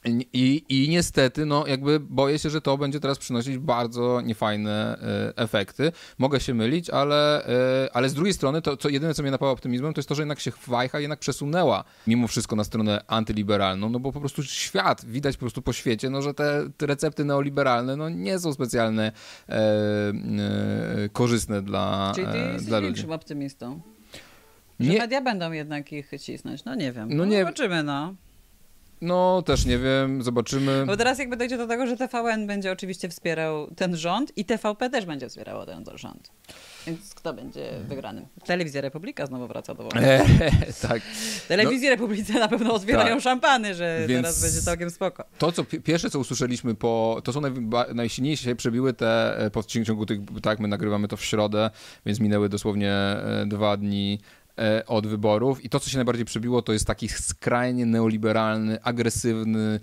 i, I niestety, no jakby boję się, że to będzie teraz przynosić bardzo niefajne e, efekty. Mogę się mylić, ale, e, ale z drugiej strony to, co jedyne, co mnie napawa optymizmem, to jest to, że jednak się Wajcha jednak przesunęła mimo wszystko na stronę antyliberalną, no bo po prostu świat, widać po prostu po świecie, no że te, te recepty neoliberalne, no nie są specjalnie e, e, korzystne dla, Czyli ty e, dla ludzi. większym optymistą? Że nie. media będą jednak ich cisnąć, no nie wiem. No, no nie. Zobaczymy, no. No, też nie wiem, zobaczymy. Bo teraz jakby dojdzie do tego, że TVN będzie oczywiście wspierał ten rząd i TVP też będzie wspierał ten rząd. Więc kto będzie wygranym? Telewizja Republika znowu wraca do władzy. tak. Telewizji no, Republice na pewno otwierają tak. szampany, że więc teraz będzie całkiem spoko. To, co pierwsze, co usłyszeliśmy po... To są naj, najsilniejsze przebiły te e, po ciągu tych... Tak, my nagrywamy to w środę, więc minęły dosłownie e, dwa dni E, od wyborów. I to, co się najbardziej przebiło, to jest taki skrajnie neoliberalny, agresywny,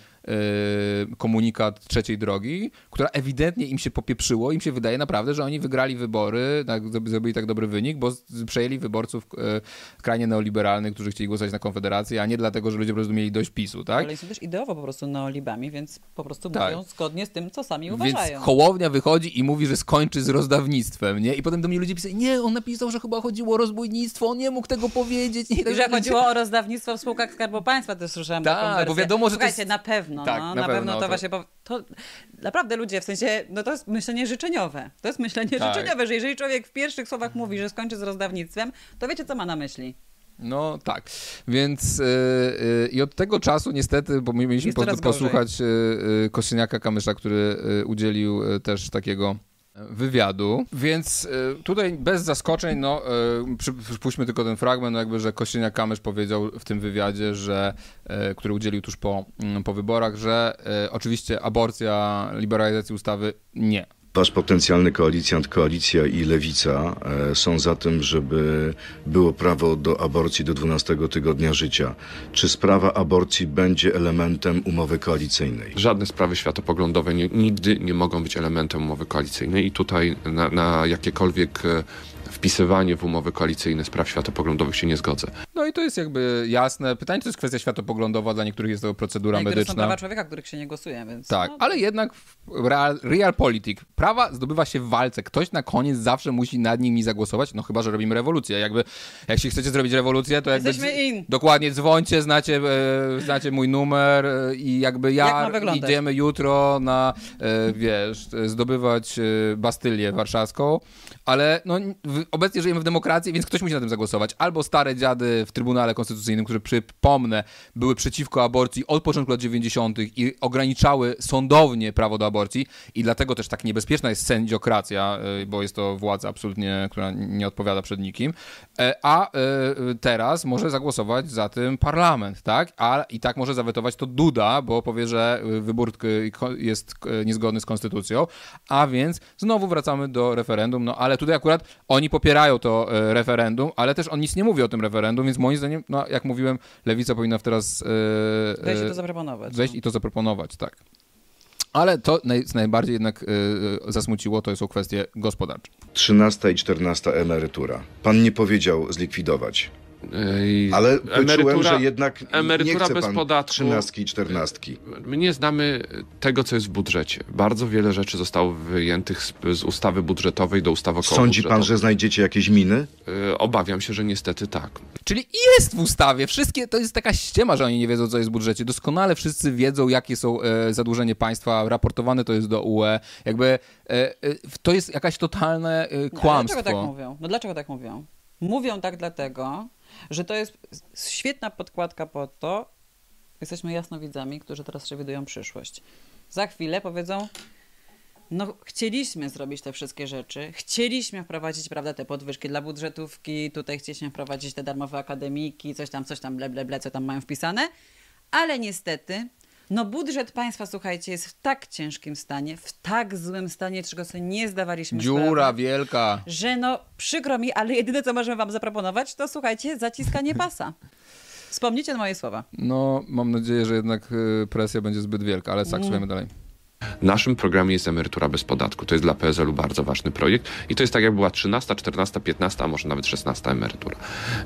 komunikat trzeciej drogi, która ewidentnie im się popieprzyło. Im się wydaje naprawdę, że oni wygrali wybory, tak, zrobili tak dobry wynik, bo przejęli wyborców y, krajnie neoliberalnych, którzy chcieli głosować na Konfederację, a nie dlatego, że ludzie po prostu mieli dość PiSu, tak? Ale są też ideowo po prostu neolibami, więc po prostu tak. mówią zgodnie z tym, co sami uważają. Więc Hołownia wychodzi i mówi, że skończy z rozdawnictwem, nie? I potem do mnie ludzie pisają, nie, on napisał, że chyba chodziło o rozbójnictwo, on nie mógł tego powiedzieć. Nie, że chodziło o rozdawnictwo w spółkach Skarbu Państwa, też słyszałem Tak, bo wiadomo, że Słuchajcie, to jest... na pewno pewno, tak, no, na, na pewno, pewno to, to właśnie, bo to naprawdę ludzie, w sensie, no to jest myślenie życzeniowe. To jest myślenie tak. życzeniowe, że jeżeli człowiek w pierwszych słowach mówi, że skończy z rozdawnictwem, to wiecie, co ma na myśli. No tak, więc yy, yy, i od tego czasu niestety, bo mieliśmy po, posłuchać yy, Kosyniaka Kamysza, który udzielił też takiego wywiadu, więc y, tutaj bez zaskoczeń, no y, przypuśćmy tylko ten fragment, no jakby, że Kościenia Kamysz powiedział w tym wywiadzie, że, y, który udzielił tuż po, mm, po wyborach, że oczywiście aborcja, liberalizacja ustawy nie. Wasz potencjalny koalicjant, koalicja i lewica e, są za tym, żeby było prawo do aborcji do 12 tygodnia życia. Czy sprawa aborcji będzie elementem umowy koalicyjnej? Żadne sprawy światopoglądowe nie, nigdy nie mogą być elementem umowy koalicyjnej i tutaj na, na jakiekolwiek e, wpisywanie w umowy koalicyjne spraw światopoglądowych się nie zgodzę. No i to jest jakby jasne. Pytanie, to jest kwestia światopoglądowa, dla niektórych jest to procedura Niektóre medyczna. są prawa człowieka, których się nie głosuje, więc... Tak, no, ale jednak real, realpolitik. Prawa zdobywa się w walce. Ktoś na koniec zawsze musi nad nimi zagłosować, no chyba, że robimy rewolucję. Jakby, jak się chcecie zrobić rewolucję, to jakby... Jesteśmy in. Dokładnie, dzwońcie, znacie, e, znacie mój numer e, i jakby ja Jak idziemy jutro na, e, wiesz, zdobywać e, Bastylię warszawską, ale no, obecnie żyjemy w demokracji, więc ktoś musi na tym zagłosować. Albo stare dziady w Trybunale Konstytucyjnym, które przypomnę, były przeciwko aborcji od początku lat 90. i ograniczały sądownie prawo do aborcji i dlatego też tak niebezpieczna jest sędziokracja, y, bo jest to władza absolutnie, która nie odpowiada przed nikim. E, a y, teraz może zagłosować za tym parlament, tak? A i tak może zawetować to Duda, bo powie, że wybór jest niezgodny z konstytucją. A więc znowu wracamy do referendum, no ale tutaj akurat oni popierają to referendum, ale też on nic nie mówi o tym referendum, więc moim zdaniem, no jak mówiłem, lewica powinna teraz wejść i to zaproponować. Wejść no. i to zaproponować, tak. Ale to, co najbardziej jednak y, zasmuciło, to są kwestie gospodarcze. 13 i 14 emerytura. Pan nie powiedział zlikwidować. Ale wyczułem, że jednak emerytura nie chce bez pan podatku. trzynastki czternastki. My nie znamy tego, co jest w budżecie. Bardzo wiele rzeczy zostało wyjętych z, z ustawy budżetowej do ustawy około Sądzi pan, że znajdziecie jakieś miny? E, obawiam się, że niestety tak. Czyli jest w ustawie. Wszystkie, to jest taka ściema, że oni nie wiedzą, co jest w budżecie. Doskonale wszyscy wiedzą, jakie są e, zadłużenie państwa. Raportowane to jest do UE. Jakby e, e, to jest jakaś totalne e, kłamstwo. No, dlaczego tak mówią? No dlaczego tak mówią? Mówią tak dlatego, że to jest świetna podkładka po to, Jesteśmy jasnowidzami, którzy teraz przewidują przyszłość. Za chwilę powiedzą, no chcieliśmy zrobić te wszystkie rzeczy, chcieliśmy wprowadzić, prawda, te podwyżki dla budżetówki, tutaj chcieliśmy wprowadzić te darmowe akademiki, coś tam, coś tam, ble, ble, ble, co tam mają wpisane, ale niestety no budżet państwa, słuchajcie, jest w tak ciężkim stanie, w tak złym stanie, czego sobie nie zdawaliśmy Dziura sprawy, wielka. że no przykro mi, ale jedyne co możemy wam zaproponować, to słuchajcie, zaciskanie pasa. Wspomnijcie na moje słowa. No, mam nadzieję, że jednak y, presja będzie zbyt wielka, ale tak, Mm. słuchajmy dalej. Naszym programie jest emerytura bez podatku. To jest dla PSL-u bardzo ważny projekt i to jest tak jak była 13, 14, 15, a może nawet 16 emerytura.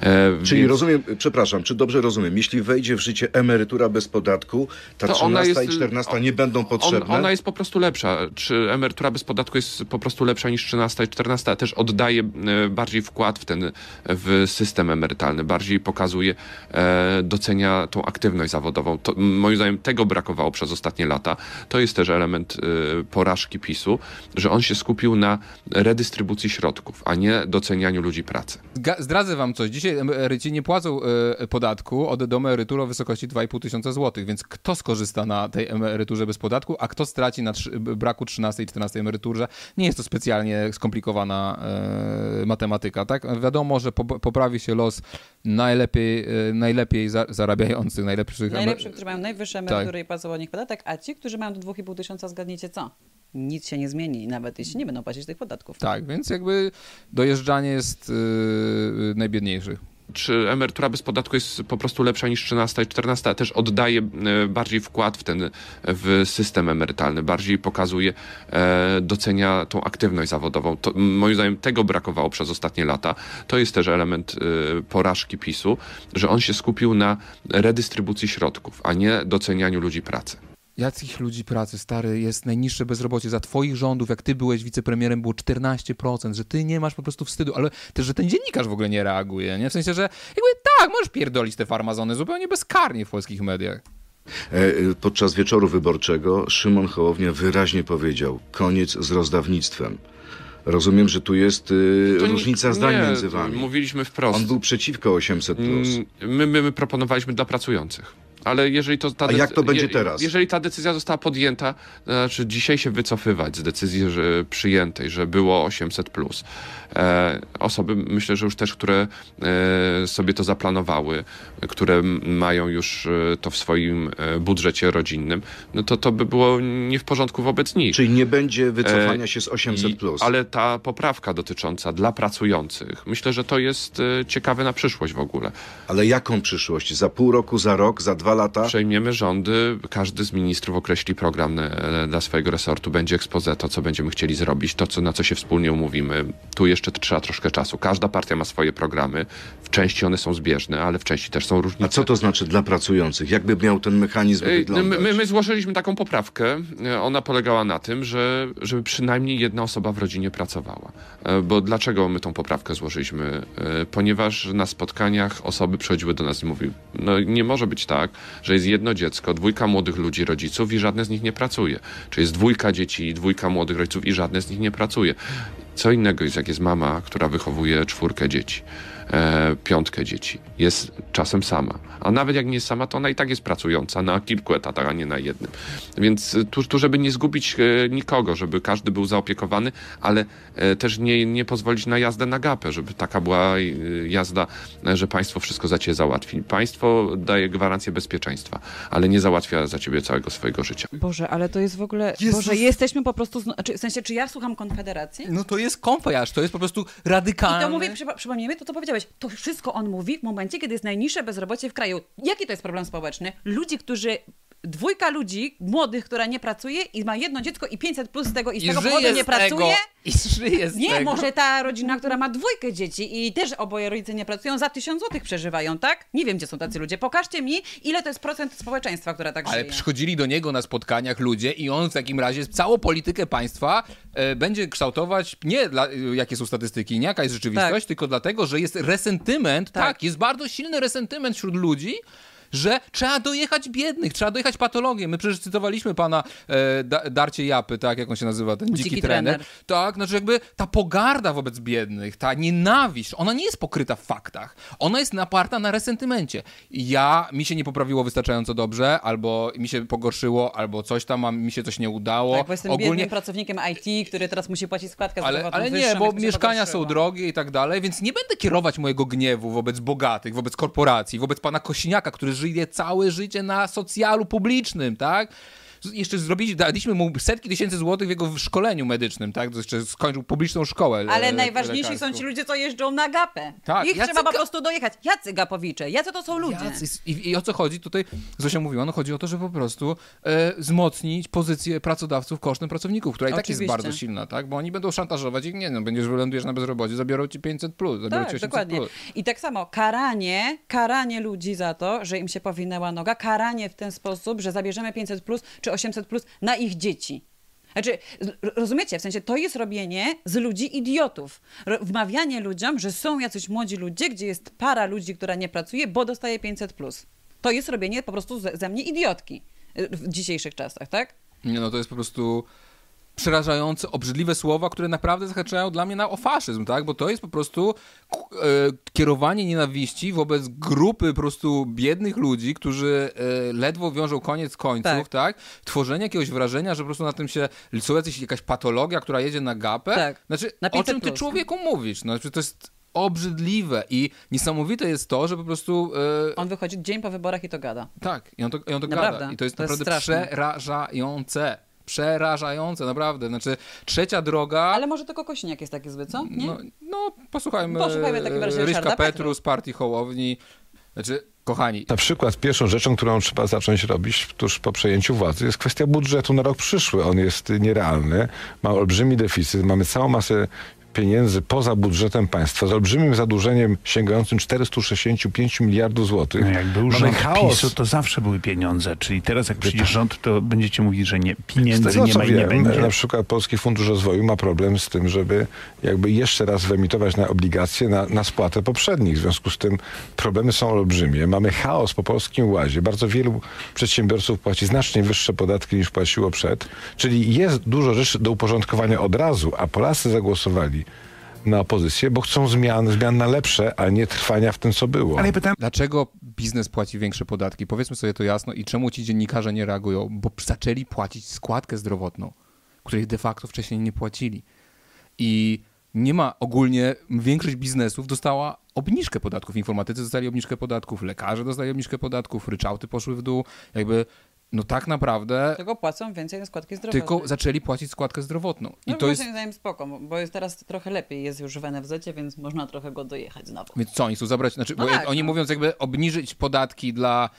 E, Czyli więc- rozumiem, przepraszam, czy dobrze rozumiem, jeśli wejdzie w życie emerytura bez podatku, ta To 13 i 14 nie będą potrzebne? On, ona jest po prostu lepsza. Czy emerytura bez podatku jest po prostu lepsza niż 13 i 14, a też oddaje e, bardziej wkład w ten w system emerytalny, bardziej pokazuje, e, docenia tą aktywność zawodową. To, moim zdaniem tego brakowało przez ostatnie lata. To jest też element e, porażki PiSu, że on się skupił na redystrybucji środków, a nie docenianiu ludzi pracy. Zdradzę wam coś. Dzisiaj emeryci nie płacą e, podatku od do emerytury o wysokości 2,5 tysiąca złotych, więc kto skorzysta na tej emeryturze bez podatku, a kto straci na braku 13 i 14 emeryturze? Nie jest to specjalnie skomplikowana e, matematyka, tak? Wiadomo, że po, poprawi się los najlepiej, e, najlepiej za, zarabiających, najlepszych Najlepsi, którzy mają najwyższe emerytury Tak. i płacą od nich podatek, a ci, którzy mają do 2,5 tysiąca, zgadnijcie co? Nic się nie zmieni, nawet jeśli nie będą płacić tych podatków. Tak, więc jakby dojeżdżanie jest e, najbiedniejszych. Czy emerytura bez podatku jest po prostu lepsza niż 13 i 14, a też oddaje e, bardziej wkład w ten w system emerytalny, bardziej pokazuje, e, docenia tą aktywność zawodową. To, moim zdaniem tego brakowało przez ostatnie lata. To jest też element e, porażki PiSu, że on się skupił na redystrybucji środków, a nie docenianiu ludzi pracy. Jakich ludzi pracy, stary, jest najniższe bezrobocie za twoich rządów, jak ty byłeś wicepremierem, było 14%, że ty nie masz po prostu wstydu, ale też, że ten dziennikarz w ogóle nie reaguje, nie? W sensie, że jakby tak, możesz pierdolić te farmazony zupełnie bezkarnie w polskich mediach. E, e, Podczas wieczoru wyborczego Szymon Hołownia wyraźnie powiedział, koniec z rozdawnictwem. Rozumiem, że tu jest y, To nie- różnica zdań nie, między wami. Mówiliśmy wprost. On był przeciwko 800+. Plus. Mm, My, my, my proponowaliśmy dla pracujących. Ale jeżeli to ta A jak to będzie teraz? Jeżeli ta decyzja została podjęta, to znaczy dzisiaj się wycofywać z decyzji że przyjętej, że było 800 plus. E, osoby, myślę, że już też, które e, sobie to zaplanowały, które mają już e, to w swoim e, budżecie rodzinnym, no to to by było nie w porządku wobec nich. Czyli nie będzie wycofania E, się z 800+. I- Plus. Ale ta poprawka dotycząca dla pracujących, myślę, że to jest e, ciekawe na przyszłość w ogóle. Ale jaką przyszłość? Za pół roku, za rok, za dwa lata? Przejmiemy rządy, każdy z ministrów określi program e, dla swojego resortu, będzie expose to, co będziemy chcieli zrobić, to, co, na co się wspólnie umówimy. Tu jeszcze trzeba troszkę czasu. Każda partia ma swoje programy, w części one są zbieżne, ale w części też są różnice. A co to znaczy dla pracujących? Jakby miał ten mechanizm Ej, wyglądać? My, my, my złożyliśmy taką poprawkę. E, Ona polegała na tym, że żeby przynajmniej jedna osoba w rodzinie pracowała. E, Bo dlaczego my tą poprawkę złożyliśmy? E, Ponieważ na spotkaniach osoby przychodziły do nas i mówiły, no nie może być tak, że jest jedno dziecko, dwójka młodych ludzi, rodziców i żadne z nich nie pracuje. Czy jest dwójka dzieci, dwójka młodych rodziców i żadne z nich nie pracuje. Co innego jest, jak jest mama, która wychowuje czwórkę dzieci, e, piątkę dzieci. Jest czasem sama. A nawet jak nie jest sama, to ona i tak jest pracująca na kilku etatach, a nie na jednym. Więc e, tu, tu żeby nie zgubić e, nikogo, żeby każdy był zaopiekowany, ale e, też nie, nie pozwolić na jazdę na gapę, żeby taka była e, jazda, e, że państwo wszystko za ciebie załatwi. Państwo daje gwarancję bezpieczeństwa, ale nie załatwia za ciebie całego swojego życia. Boże, ale to jest w ogóle. Jezus. Boże, jesteśmy po prostu. Zno... Czy, w sensie, czy ja słucham Konfederacji? No to jest konfajaż, to jest po prostu I radykalny. to mówię, przypo- przypomnijmy to, co powiedziałeś. To wszystko on mówi w momencie, kiedy jest najniższe bezrobocie w kraju. Jaki to jest problem społeczny? Ludzi, którzy. Dwójka ludzi młodych, która nie pracuje i ma jedno dziecko i 500 plus z tego i z I tego powodu nie pracuje. I żyje z Nie, tego. może ta rodzina, która ma dwójkę dzieci i też oboje rodzice nie pracują, za tysiąc złotych przeżywają, tak? Nie wiem, gdzie są tacy ludzie. Pokażcie mi, ile to jest procent społeczeństwa, która tak Ale żyje. przychodzili do niego na spotkaniach ludzie i on w takim razie całą politykę państwa e, będzie kształtować nie dla, jakie są statystyki, nie jaka jest rzeczywistość, Tak. tylko dlatego, że jest resentyment, tak. Tak. jest bardzo silny resentyment wśród ludzi, że trzeba dojechać biednych, trzeba dojechać patologię. My przecież cytowaliśmy pana e, da, Darcie Japy, tak, jak on się nazywa, ten dziki, dziki trener. trener. Tak, znaczy jakby ta pogarda wobec biednych, ta nienawiść, ona nie jest pokryta w faktach. Ona jest naparta na resentymencie. Ja, mi się nie poprawiło wystarczająco dobrze, albo mi się pogorszyło, albo coś tam, a mi się coś nie udało. Tak, bo jestem Ogólnie... biednym pracownikiem IT, który teraz musi płacić składkę ale, ale nie, bo mieszkania są drogie i tak dalej, więc nie będę kierować mojego gniewu wobec bogatych, wobec korporacji, wobec pana Kosiniaka, który żyje całe życie na socjalu publicznym, tak? Jeszcze zrobiliśmy, daliśmy mu setki tysięcy złotych w jego szkoleniu medycznym, tak? To jeszcze skończył publiczną szkołę. Ale najważniejsi lekarską. są ci ludzie, co jeżdżą na gapę. Tak, Ich jacy trzeba po prostu dojechać. Jacy gapowicze? Jacy to są ludzie? Jacy... I, I, o co chodzi? Tutaj Zosia mówiła, no chodzi o to, że po prostu e, wzmocnić pozycję pracodawców kosztem pracowników, która i tak jest bardzo silna, tak? Bo oni będą szantażować ich, nie no, będziesz wylądujesz na bezrobocie, zabiorą ci 500 plus, zabiorą tak, ci 800 dokładnie. plus. I tak samo karanie, karanie ludzi za to, że im się powinęła noga, karanie w ten sposób, że zabierzemy 500 plus czy 800 plus na ich dzieci. Znaczy, rozumiecie, w sensie to jest robienie z ludzi idiotów. Wmawianie ludziom, że są jacyś młodzi ludzie, gdzie jest para ludzi, która nie pracuje, bo dostaje 500. Plus. To jest robienie po prostu ze, ze mnie idiotki w dzisiejszych czasach, tak? Nie, no to jest po prostu przerażające, obrzydliwe słowa, które naprawdę zahaczają dla mnie na o faszyzm, tak? Bo to jest po prostu e, kierowanie nienawiści wobec grupy po prostu biednych ludzi, którzy e, ledwo wiążą koniec końców, tak. tak? Tworzenie jakiegoś wrażenia, że po prostu na tym się jacyś, jakaś patologia, która jedzie na gapę. Tak. Znaczy, o czym ty człowieku mówisz? Znaczy, to jest obrzydliwe i niesamowite jest to, że po prostu... E... On wychodzi dzień po wyborach i to gada. Tak, i on to, i on to gada. I to jest to naprawdę jest przerażające przerażające, naprawdę. Znaczy, trzecia droga... Ale może tylko Kosiniak jest taki zły, co? Nie? No, no posłuchajmy, posłuchajmy takim razie Ryszka Petru z partii Hołowni. Znaczy, kochani... Na przykład pierwszą rzeczą, którą trzeba zacząć robić tuż po przejęciu władzy jest kwestia budżetu na rok przyszły. On jest nierealny, ma olbrzymi deficyt, mamy całą masę pieniędzy poza budżetem państwa z olbrzymim zadłużeniem sięgającym 465 miliardów złotych. No jak był Mamy rząd chaos. PiSu, to zawsze były pieniądze. Czyli teraz jak przyjdzie rząd, to będziecie mówić, że nie, pieniędzy tego, nie ma i nie będzie. Na przykład Polski Fundusz Rozwoju ma problem z tym, żeby jakby jeszcze raz wyemitować na obligacje na, na spłatę poprzednich. W związku z tym problemy są olbrzymie. Mamy chaos po Polskim Łazie. Bardzo wielu przedsiębiorców płaci znacznie wyższe podatki niż płaciło przed. Czyli jest dużo rzeczy do uporządkowania od razu, a Polacy zagłosowali na opozycję, bo chcą zmian, zmian na lepsze, a nie trwania w tym, co było. Ale ja pytam, dlaczego biznes płaci większe podatki? Powiedzmy sobie to jasno i czemu ci dziennikarze nie reagują? Bo zaczęli płacić składkę zdrowotną, której de facto wcześniej nie płacili. I nie ma ogólnie, większość biznesów dostała obniżkę podatków. Informatycy dostali obniżkę podatków, lekarze dostali obniżkę podatków, ryczałty poszły w dół. Jakby no tak naprawdę... Tylko płacą więcej na składki zdrowotnej. Tylko zaczęli płacić składkę zdrowotną. I no to jest... zdaniem spoko, bo jest teraz trochę lepiej, jest już w NFZ, więc można trochę go dojechać znowu. Więc co, oni chcą zabrać, znaczy, no bo tak, oni no. mówiąc jakby obniżyć podatki dla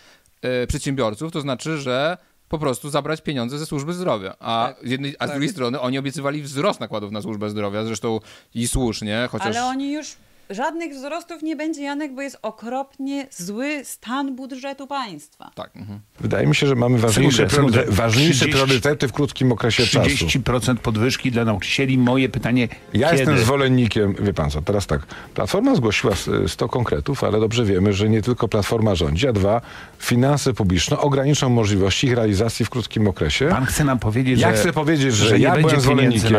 y, przedsiębiorców, to znaczy, że po prostu zabrać pieniądze ze służby zdrowia. A, tak, jednej, a tak. z drugiej strony oni obiecywali wzrost nakładów na służbę zdrowia, zresztą i słusznie, chociaż... Ale oni już żadnych wzrostów nie będzie, Janek, bo jest okropnie zły stan budżetu państwa. Tak. Mhm. Wydaje mi się, że mamy ważniejsze, priorytety, ważniejsze 30, priorytety w krótkim okresie 30% czasu. 30% podwyżki dla nauczycieli. Moje pytanie, Ja kiedy? jestem zwolennikiem, wie pan co, teraz tak, Platforma zgłosiła 100 konkretów, ale dobrze wiemy, że nie tylko Platforma rządzi, a dwa, finanse publiczne ograniczą możliwości ich realizacji w krótkim okresie. Pan chce nam powiedzieć, ja że, chcę powiedzieć, że, że ja byłem zwolennikiem,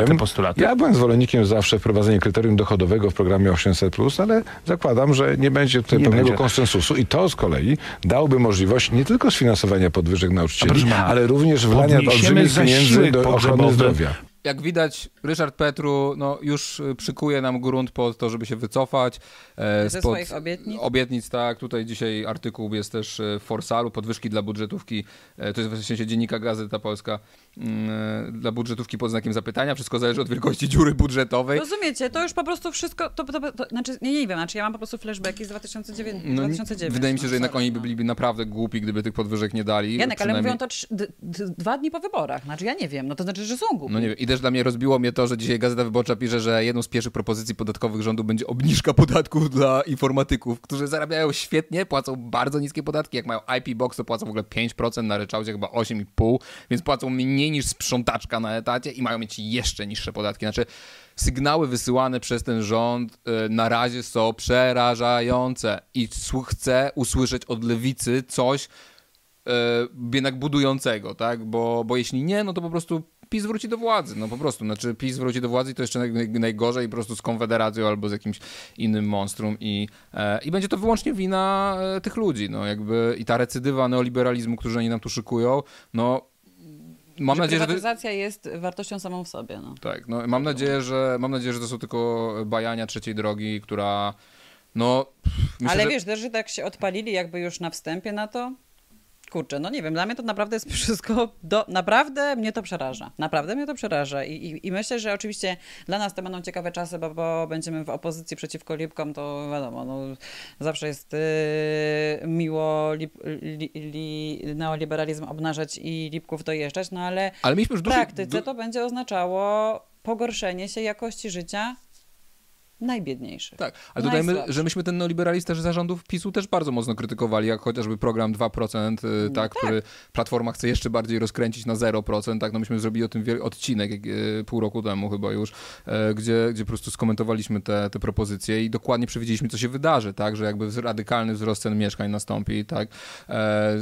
ja byłem zwolennikiem zawsze wprowadzenia kryterium dochodowego w programie 800 ale zakładam, że nie będzie tutaj nie pewnego będzie. konsensusu. I to z kolei dałoby możliwość nie tylko sfinansowania podwyżek nauczycieli, ale również wlania olbrzymich pieniędzy do ochrony zdrowia jak widać, Ryszard Petru no, już y, przykuje nam grunt po to, żeby się wycofać. E, Ze swoich obietnic? Obietnic, tak. Tutaj dzisiaj artykuł jest też e, w Forsalu, podwyżki dla budżetówki. E, to jest w sensie dziennika Gazeta Polska. Mm, dla budżetówki pod znakiem zapytania. Wszystko zależy od wielkości dziury budżetowej. Rozumiecie, to już po prostu wszystko, to, to, to, znaczy, nie, nie wiem, znaczy ja mam po prostu flashbacki z 2009. No, 2009 wydaje mi się, że jednak no, oni by byli naprawdę głupi, gdyby tych podwyżek nie dali. Janek, ale mówią to dwa dni po wyborach, znaczy ja nie wiem, no to znaczy, że są głupi. No nie wiem, też dla mnie rozbiło mnie to, że dzisiaj Gazeta Wyborcza pisze, że jedną z pierwszych propozycji podatkowych rządu będzie obniżka podatków dla informatyków, którzy zarabiają świetnie, płacą bardzo niskie podatki. Jak mają IP Box, to płacą w ogóle 5%, na ryczałcie chyba 8,5%, więc płacą mniej niż sprzątaczka na etacie i mają mieć jeszcze niższe podatki. Znaczy, sygnały wysyłane przez ten rząd y, na razie są przerażające i chcę usłyszeć od lewicy coś y, jednak budującego, tak? Bo, bo jeśli nie, no to po prostu PiS wróci do władzy, no po prostu. Znaczy PiS wróci do władzy i to jeszcze najgorzej po prostu z Konfederacją albo z jakimś innym monstrum i, e, i będzie to wyłącznie wina e, tych ludzi, no jakby i ta recydywa neoliberalizmu, którzy oni nam tu szykują, no mam że nadzieję, że prywatyzacja jest wartością samą w sobie. No. Tak, no mam nadzieję, że mam nadzieję, że to są tylko bajania trzeciej drogi, która no. Myślę, Ale wiesz, że... że tak się odpalili jakby już na wstępie na to, Kurczę, no nie wiem, dla mnie to naprawdę jest wszystko, do, naprawdę mnie to przeraża. Naprawdę mnie to przeraża I, i, i, myślę, że oczywiście dla nas to będą ciekawe czasy, bo, bo będziemy w opozycji przeciwko Lipkom, to wiadomo, no, zawsze jest yy, miło lip, li, li, neoliberalizm obnażać i Lipków dojeżdżać, no ale, ale w praktyce to będzie oznaczało pogorszenie się jakości życia najbiedniejszych. Tak, ale dodajmy, że myśmy ten neoliberalizm też zarządów PiSu też bardzo mocno krytykowali, jak chociażby program 2%, y, no tak, tak, który Platforma chce jeszcze bardziej rozkręcić na 0%, tak, no myśmy zrobili o tym odcinek y, pół roku temu chyba już, y, gdzie, gdzie po prostu skomentowaliśmy te, te propozycje i dokładnie przewidzieliśmy, co się wydarzy, tak, że jakby radykalny wzrost cen mieszkań nastąpi, tak, e,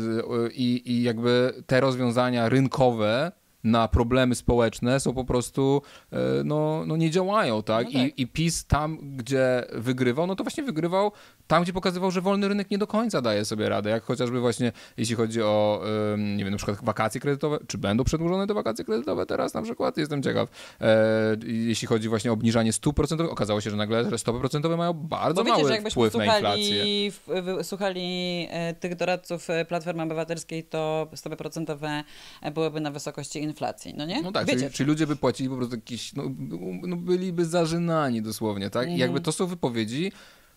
i, i jakby te rozwiązania rynkowe na problemy społeczne są po prostu, e, no, no nie działają, tak? No tak. I, I PiS tam, gdzie wygrywał, no to właśnie wygrywał tam, gdzie pokazywał, że wolny rynek nie do końca daje sobie radę, jak chociażby właśnie jeśli chodzi o, nie wiem, na przykład wakacje kredytowe, czy będą przedłużone te wakacje kredytowe teraz na przykład, jestem ciekaw. E, jeśli chodzi właśnie o obniżanie stóp procentowych, okazało się, że nagle stopy procentowe mają bardzo Bo wiecie, mały wpływ słuchali, na inflację. W, słuchali e, tych doradców Platformy Obywatelskiej, to stopy procentowe byłyby na wysokości inflacji, no nie? No tak, czyli, czyli, ludzie by płacili po prostu jakieś, no, no byliby zażynani dosłownie, tak? I jakby mhm. to są wypowiedzi,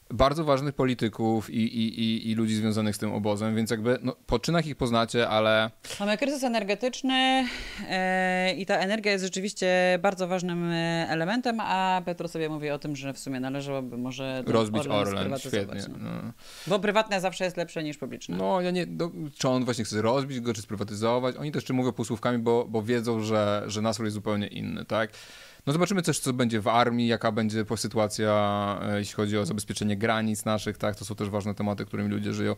bardzo ważnych polityków i, i, i, i, ludzi związanych z tym obozem, więc jakby no, po czynach ich poznacie, ale... Mamy kryzys energetyczny e, i ta energia jest rzeczywiście bardzo ważnym e, elementem, a Petro sobie mówi o tym, że w sumie należałoby może rozbić Orlen, Orlen świetnie. No. No. Bo prywatne zawsze jest lepsze niż publiczne. No ja nie, no, czy on właśnie chce rozbić go, czy sprywatyzować? Oni też jeszcze mówią półsłówkami, bo, bo wiedzą, że, że nastrój jest zupełnie inny, tak? No zobaczymy też, co będzie w armii, jaka będzie sytuacja, e, jeśli chodzi o zabezpieczenie granic naszych, tak? To są też ważne tematy, którymi ludzie żyją.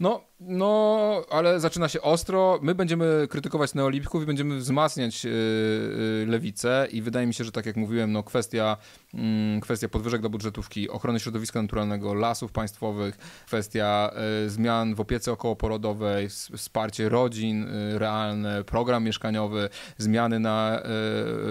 No, no, ale zaczyna się ostro. My będziemy krytykować neolipików i będziemy wzmacniać yy, lewicę i wydaje mi się, że tak jak mówiłem, no kwestia, kwestia podwyżek do budżetówki, ochrony środowiska naturalnego, lasów państwowych, kwestia y, zmian w opiece okołoporodowej, wsparcie rodzin y, realne, program mieszkaniowy, zmiany na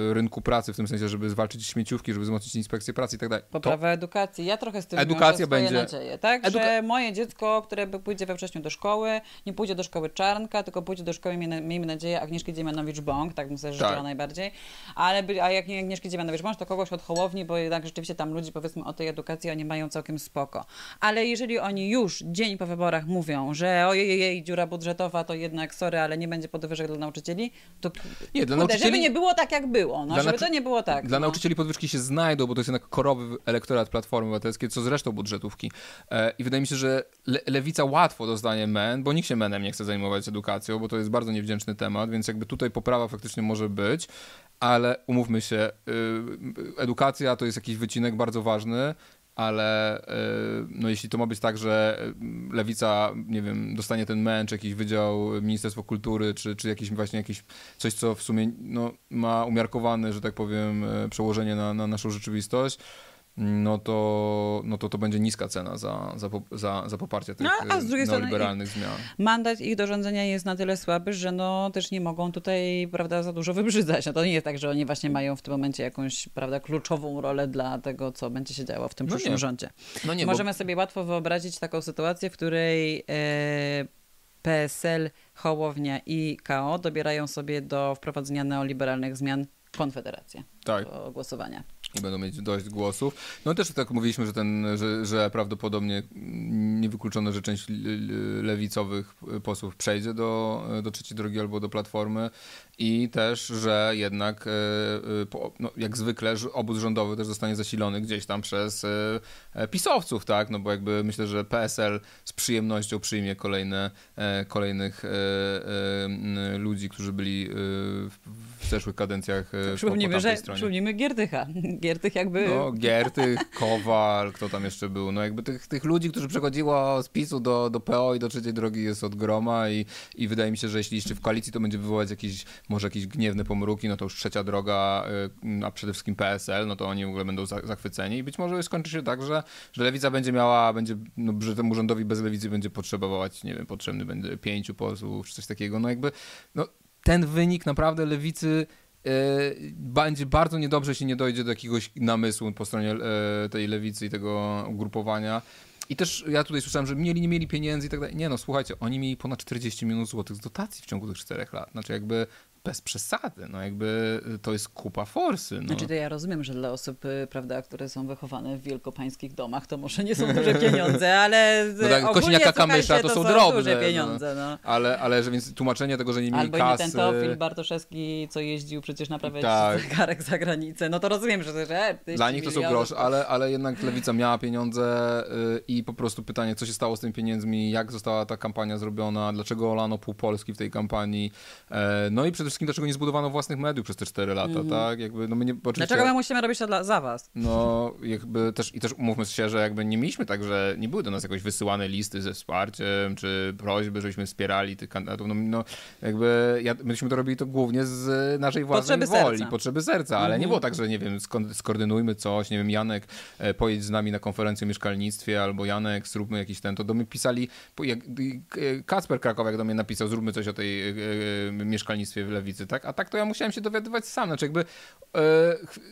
y, rynku pracy, w tym sensie, żeby zwalczyć śmieciówki, żeby wzmocnić inspekcję pracy i tak dalej. Poprawa to... edukacji. Ja trochę z tym Edukacja będzie nadzieję, tak? Eduka... Że moje dziecko, które pójdzie we wrześniu do szkoły, nie pójdzie do szkoły Czarnka, tylko pójdzie do szkoły, miejmy nadzieję, Agnieszki Dziemianowicz-Bąk, tak bym sobie życzyła tak. najbardziej, ale a jak nie Agnieszki Dziemianowicz-Bąk, to kogoś od Hołowni, bo jednak rzeczywiście tam ludzi, powiedzmy, o tej edukacji oni mają całkiem spoko. Ale jeżeli oni już dzień po wyborach mówią, że ojej, jej, dziura budżetowa, to jednak, sorry, ale nie będzie podwyżek dla nauczycieli, to nie, dla nauczycieli... żeby nie było tak, jak było, no, żeby to nie było tak. Dla no. nauczycieli podwyżki się znajdą, bo to jest jednak korowy elektorat Platformy Obywatelskiej, co zresztą budżetówki. E, I wydaje mi się, że le lewica łatwo dostanie men, bo nikt się menem nie chce zajmować edukacją, bo to jest bardzo niewdzięczny temat, więc jakby tutaj poprawa faktycznie może być, ale umówmy się, y, edukacja to jest jakiś wycinek bardzo ważny, ale y, no jeśli to ma być tak, że lewica, nie wiem, dostanie ten męcz, jakiś wydział Ministerstwo Kultury, czy, czy jakiś właśnie jakiś coś, co w sumie no, ma umiarkowane, że tak powiem, y, przełożenie na, na naszą rzeczywistość, no to, no to to będzie niska cena za, za, za, za poparcie tych no, a z drugiej neoliberalnych strony zmian. Mandat ich do rządzenia jest na tyle słaby, że no też nie mogą tutaj prawda, za dużo wybrzydzać. No to nie jest tak, że oni właśnie mają w tym momencie jakąś prawda, kluczową rolę dla tego, co będzie się działo w tym no przyszłym nie. rządzie. No nie, Możemy bo... sobie łatwo wyobrazić taką sytuację, w której e, PSL, Hołownia i KO dobierają sobie do wprowadzenia neoliberalnych zmian Konfederację tak. do głosowania. I będą mieć dość głosów. No też tak mówiliśmy, że, ten, że, że prawdopodobnie niewykluczone, że część lewicowych posłów przejdzie do, do trzeciej drogi albo do Platformy i też, że jednak e, e, no, jak zwykle obóz rządowy też zostanie zasilony gdzieś tam przez e, pisowców, tak, no bo jakby myślę, że PSL z przyjemnością przyjmie kolejne, kolejnych ludzi, którzy byli w zeszłych kadencjach Przypomnijmy, po, po że przypomnijmy Giertycha. Giertych jakby... No, Giertych, Kowal, kto tam jeszcze był, no jakby tych, tych ludzi, którzy przechodziło z PiSu do, do PO i do trzeciej drogi jest od groma i, i wydaje mi się, że jeśli jeszcze w koalicji, to będzie wywołać jakieś może jakieś gniewne pomruki, no to już trzecia droga, y, a przede wszystkim PSL, no to oni w ogóle będą zachwyceni i być może skończy się tak, że, że lewica będzie miała, będzie, no, że temu rządowi bez lewicy będzie potrzebować, nie wiem, potrzebny będzie pięciu posłów czy coś takiego, no jakby, no ten wynik naprawdę lewicy yy, będzie bardzo niedobrze, jeśli nie dojdzie do jakiegoś namysłu po stronie yy, tej lewicy i tego ugrupowania. I też ja tutaj słyszałem, że mieli, nie mieli pieniędzy i tak dalej. Nie no, słuchajcie, oni mieli ponad 40 milionów złotych z dotacji w ciągu tych czterech lat. Znaczy jakby bez przesady, no jakby to jest kupa forsy. No. Znaczy to ja rozumiem, że dla osób, y, prawda, które są wychowane w wielkopańskich domach, to może nie są duże pieniądze, ale no tak, Kamysza to, to są drobne. duże no. pieniądze, no. Ale, ale że więc tłumaczenie tego, że nie mieli Albo kasy... Albo ten Teofil Bartoszewski, co jeździł przecież naprawiać tak. zegarek za granicę, no to rozumiem, że... że dla nich to są grosze, ale, ale jednak Lewica miała pieniądze y, i po prostu pytanie, co się stało z tymi pieniędzmi, jak została ta kampania zrobiona, dlaczego olano pół Polski w tej kampanii, e, no i przede wszystkim dlaczego nie zbudowano własnych mediów przez te 4 lata, mm. tak? Jakby, no my nie, oczywiście, Dlaczego my musimy robić to dla, za was? No, jakby też, i też umówmy się, że jakby nie mieliśmy tak, że nie były do nas jakoś wysyłane listy ze wsparciem, czy prośby, żebyśmy wspierali tych kandydatów. No, no jakby, ja, myśmy to robili to głównie z naszej własnej potrzeby woli, serca. potrzeby serca, ale mm. nie mhm. było tak, że nie wiem, skoordynujmy coś, nie wiem, Janek e, pojedź z nami na konferencję o mieszkalnictwie, albo Janek, zróbmy jakiś ten, to do mnie pisali, jak, Kacper Krakow jak do mnie napisał, zróbmy coś o tej e, e, mieszkalnictwie w Lewicy, tak? A tak to ja musiałem się dowiadywać sam, znaczy jakby e,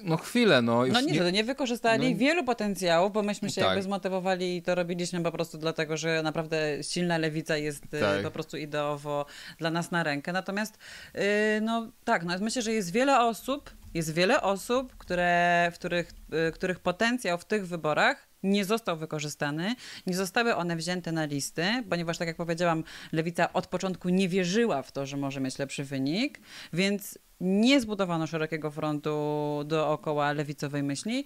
no chwilę, no. no nie, nie, nie wykorzystali no, wielu potencjałów, bo myśmy się tak. jakby zmotywowali i to robiliśmy po prostu dlatego, że naprawdę silna lewica jest e, tak. po prostu ideowo dla nas na rękę. Natomiast e, no tak, no myślę, że jest wiele osób, jest wiele osób, które, w których, których potencjał w tych wyborach nie został wykorzystany, nie zostały one wzięte na listy, ponieważ tak jak powiedziałam, Lewica od początku nie wierzyła w to, że może mieć lepszy wynik, więc nie zbudowano szerokiego frontu dookoła lewicowej myśli.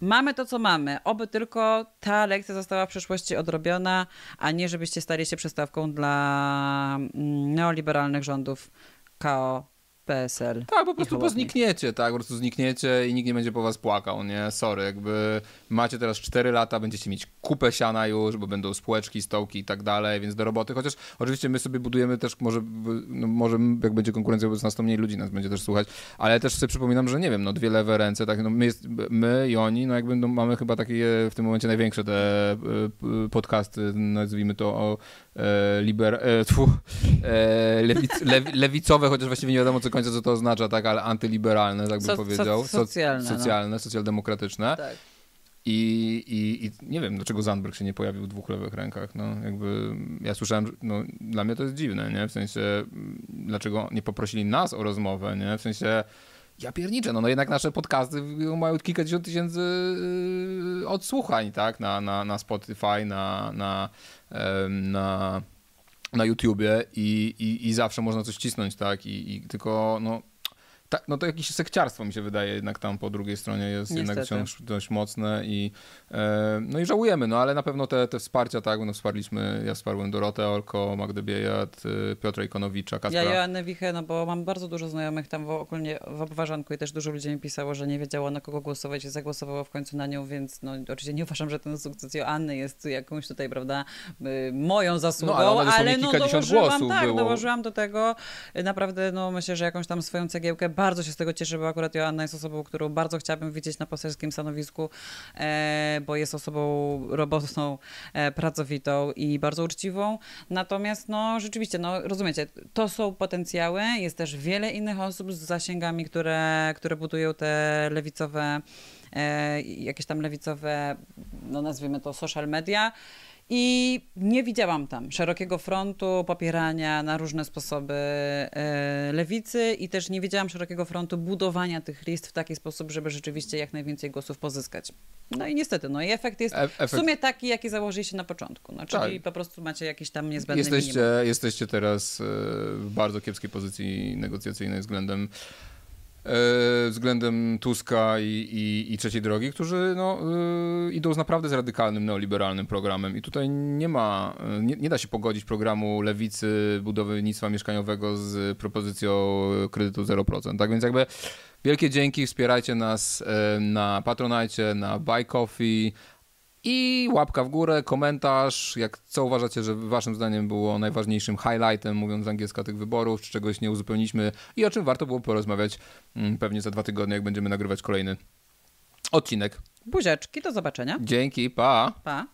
Mamy to, co mamy. Oby tylko ta lekcja została w przyszłości odrobiona, a nie żebyście stali się przystawką dla mm, neoliberalnych rządów KO PSL. Tak, po prostu znikniecie, tak, po prostu znikniecie i nikt nie będzie po was płakał, nie? Sorry, jakby macie teraz 4 lata, będziecie mieć kupę siana już, bo będą spółeczki, stołki i tak dalej, więc do roboty, chociaż oczywiście my sobie budujemy też, może, no, może jak będzie konkurencja, bo nas to mniej ludzi nas będzie też słuchać, ale też sobie przypominam, że nie wiem, no dwie lewe ręce, tak, no my, jest, my i oni, no jakby no, mamy chyba takie w tym momencie największe te y, podcasty, nazwijmy to o e, liber, e, tfu, e, lewic, lewicowe, chociaż właściwie nie wiadomo co końca co to oznacza, tak, ale antyliberalne, tak bym so, powiedział. So, socjalne. So, socjalne, no. socjaldemokratyczne. Tak. I, i, I nie wiem, dlaczego Zandberg się nie pojawił w dwóch lewych rękach. No, jakby ja słyszałem, no, dla mnie to jest dziwne, nie? W sensie, dlaczego nie poprosili nas o rozmowę, nie? W sensie, ja pierniczę, no, no jednak nasze podcasty mają kilkadziesiąt tysięcy yy, odsłuchań, tak? Na, na, na Spotify, na, na, na na YouTubie i, i, i zawsze można coś cisnąć, tak? I, i tylko, no, tak, no to jakieś sekciarstwo mi się wydaje jednak tam po drugiej stronie jest Niestety. jednak wciąż dość mocne i e, no i żałujemy, no ale na pewno te, te wsparcia, tak, no wsparliśmy, ja wsparłem Dorotę Olko, Magdę Biejat, y, Piotra Ikonowicza, Kacpra. Ja Joannę Wichę, no bo mam bardzo dużo znajomych tam w, ogólnie w Obwarzanku i też dużo ludzi mi pisało, że nie wiedziało na kogo głosować i zagłosowało w końcu na nią, więc no oczywiście nie uważam, że ten sukces Joanny jest jakąś tutaj, prawda, y, moją zasługą, no, ale, ale no dołożyłam, tak, było. dołożyłam do tego naprawdę, no myślę, że jakąś tam swoją cegiełkę bardzo się z tego cieszę, bo akurat Joanna jest osobą, którą bardzo chciałabym widzieć na poselskim stanowisku, e, bo jest osobą robotną, e, pracowitą i bardzo uczciwą. Natomiast no rzeczywiście, no rozumiecie, to są potencjały, jest też wiele innych osób z zasięgami, które, które budują te lewicowe, e, jakieś tam lewicowe, no nazwijmy to social media I nie widziałam tam szerokiego frontu popierania na różne sposoby e, lewicy i też nie widziałam szerokiego frontu budowania tych list w taki sposób, żeby rzeczywiście jak najwięcej głosów pozyskać. No i niestety, no i efekt jest e w sumie taki, jaki założyliście na począttu. No, czyli tak. po prostu macie jakiś tam niezbędny jesteście, Jesteście teraz e, w bardzo kiepskiej pozycji negocjacyjnej względem względem Tuska i, i, i Trzeciej Drogi, którzy no, e, idą z naprawdę z radykalnym neoliberalnym programem i tutaj nie ma, e, nie, nie da się pogodzić programu lewicy budownictwa mieszkaniowego z propozycją kredytu 0%. Tak więc jakby wielkie dzięki, wspierajcie nas na Patronite, na Buy Coffee, i łapka w górę, komentarz, jak co uważacie, że waszym zdaniem było najważniejszym highlightem, mówiąc angielska, tych wyborów, czy czegoś nie uzupełniliśmy i o czym warto było porozmawiać mm, pewnie za dwa tygodnie, jak będziemy nagrywać kolejny odcinek. Buziaczki, do zobaczenia. Dzięki, pa. Pa.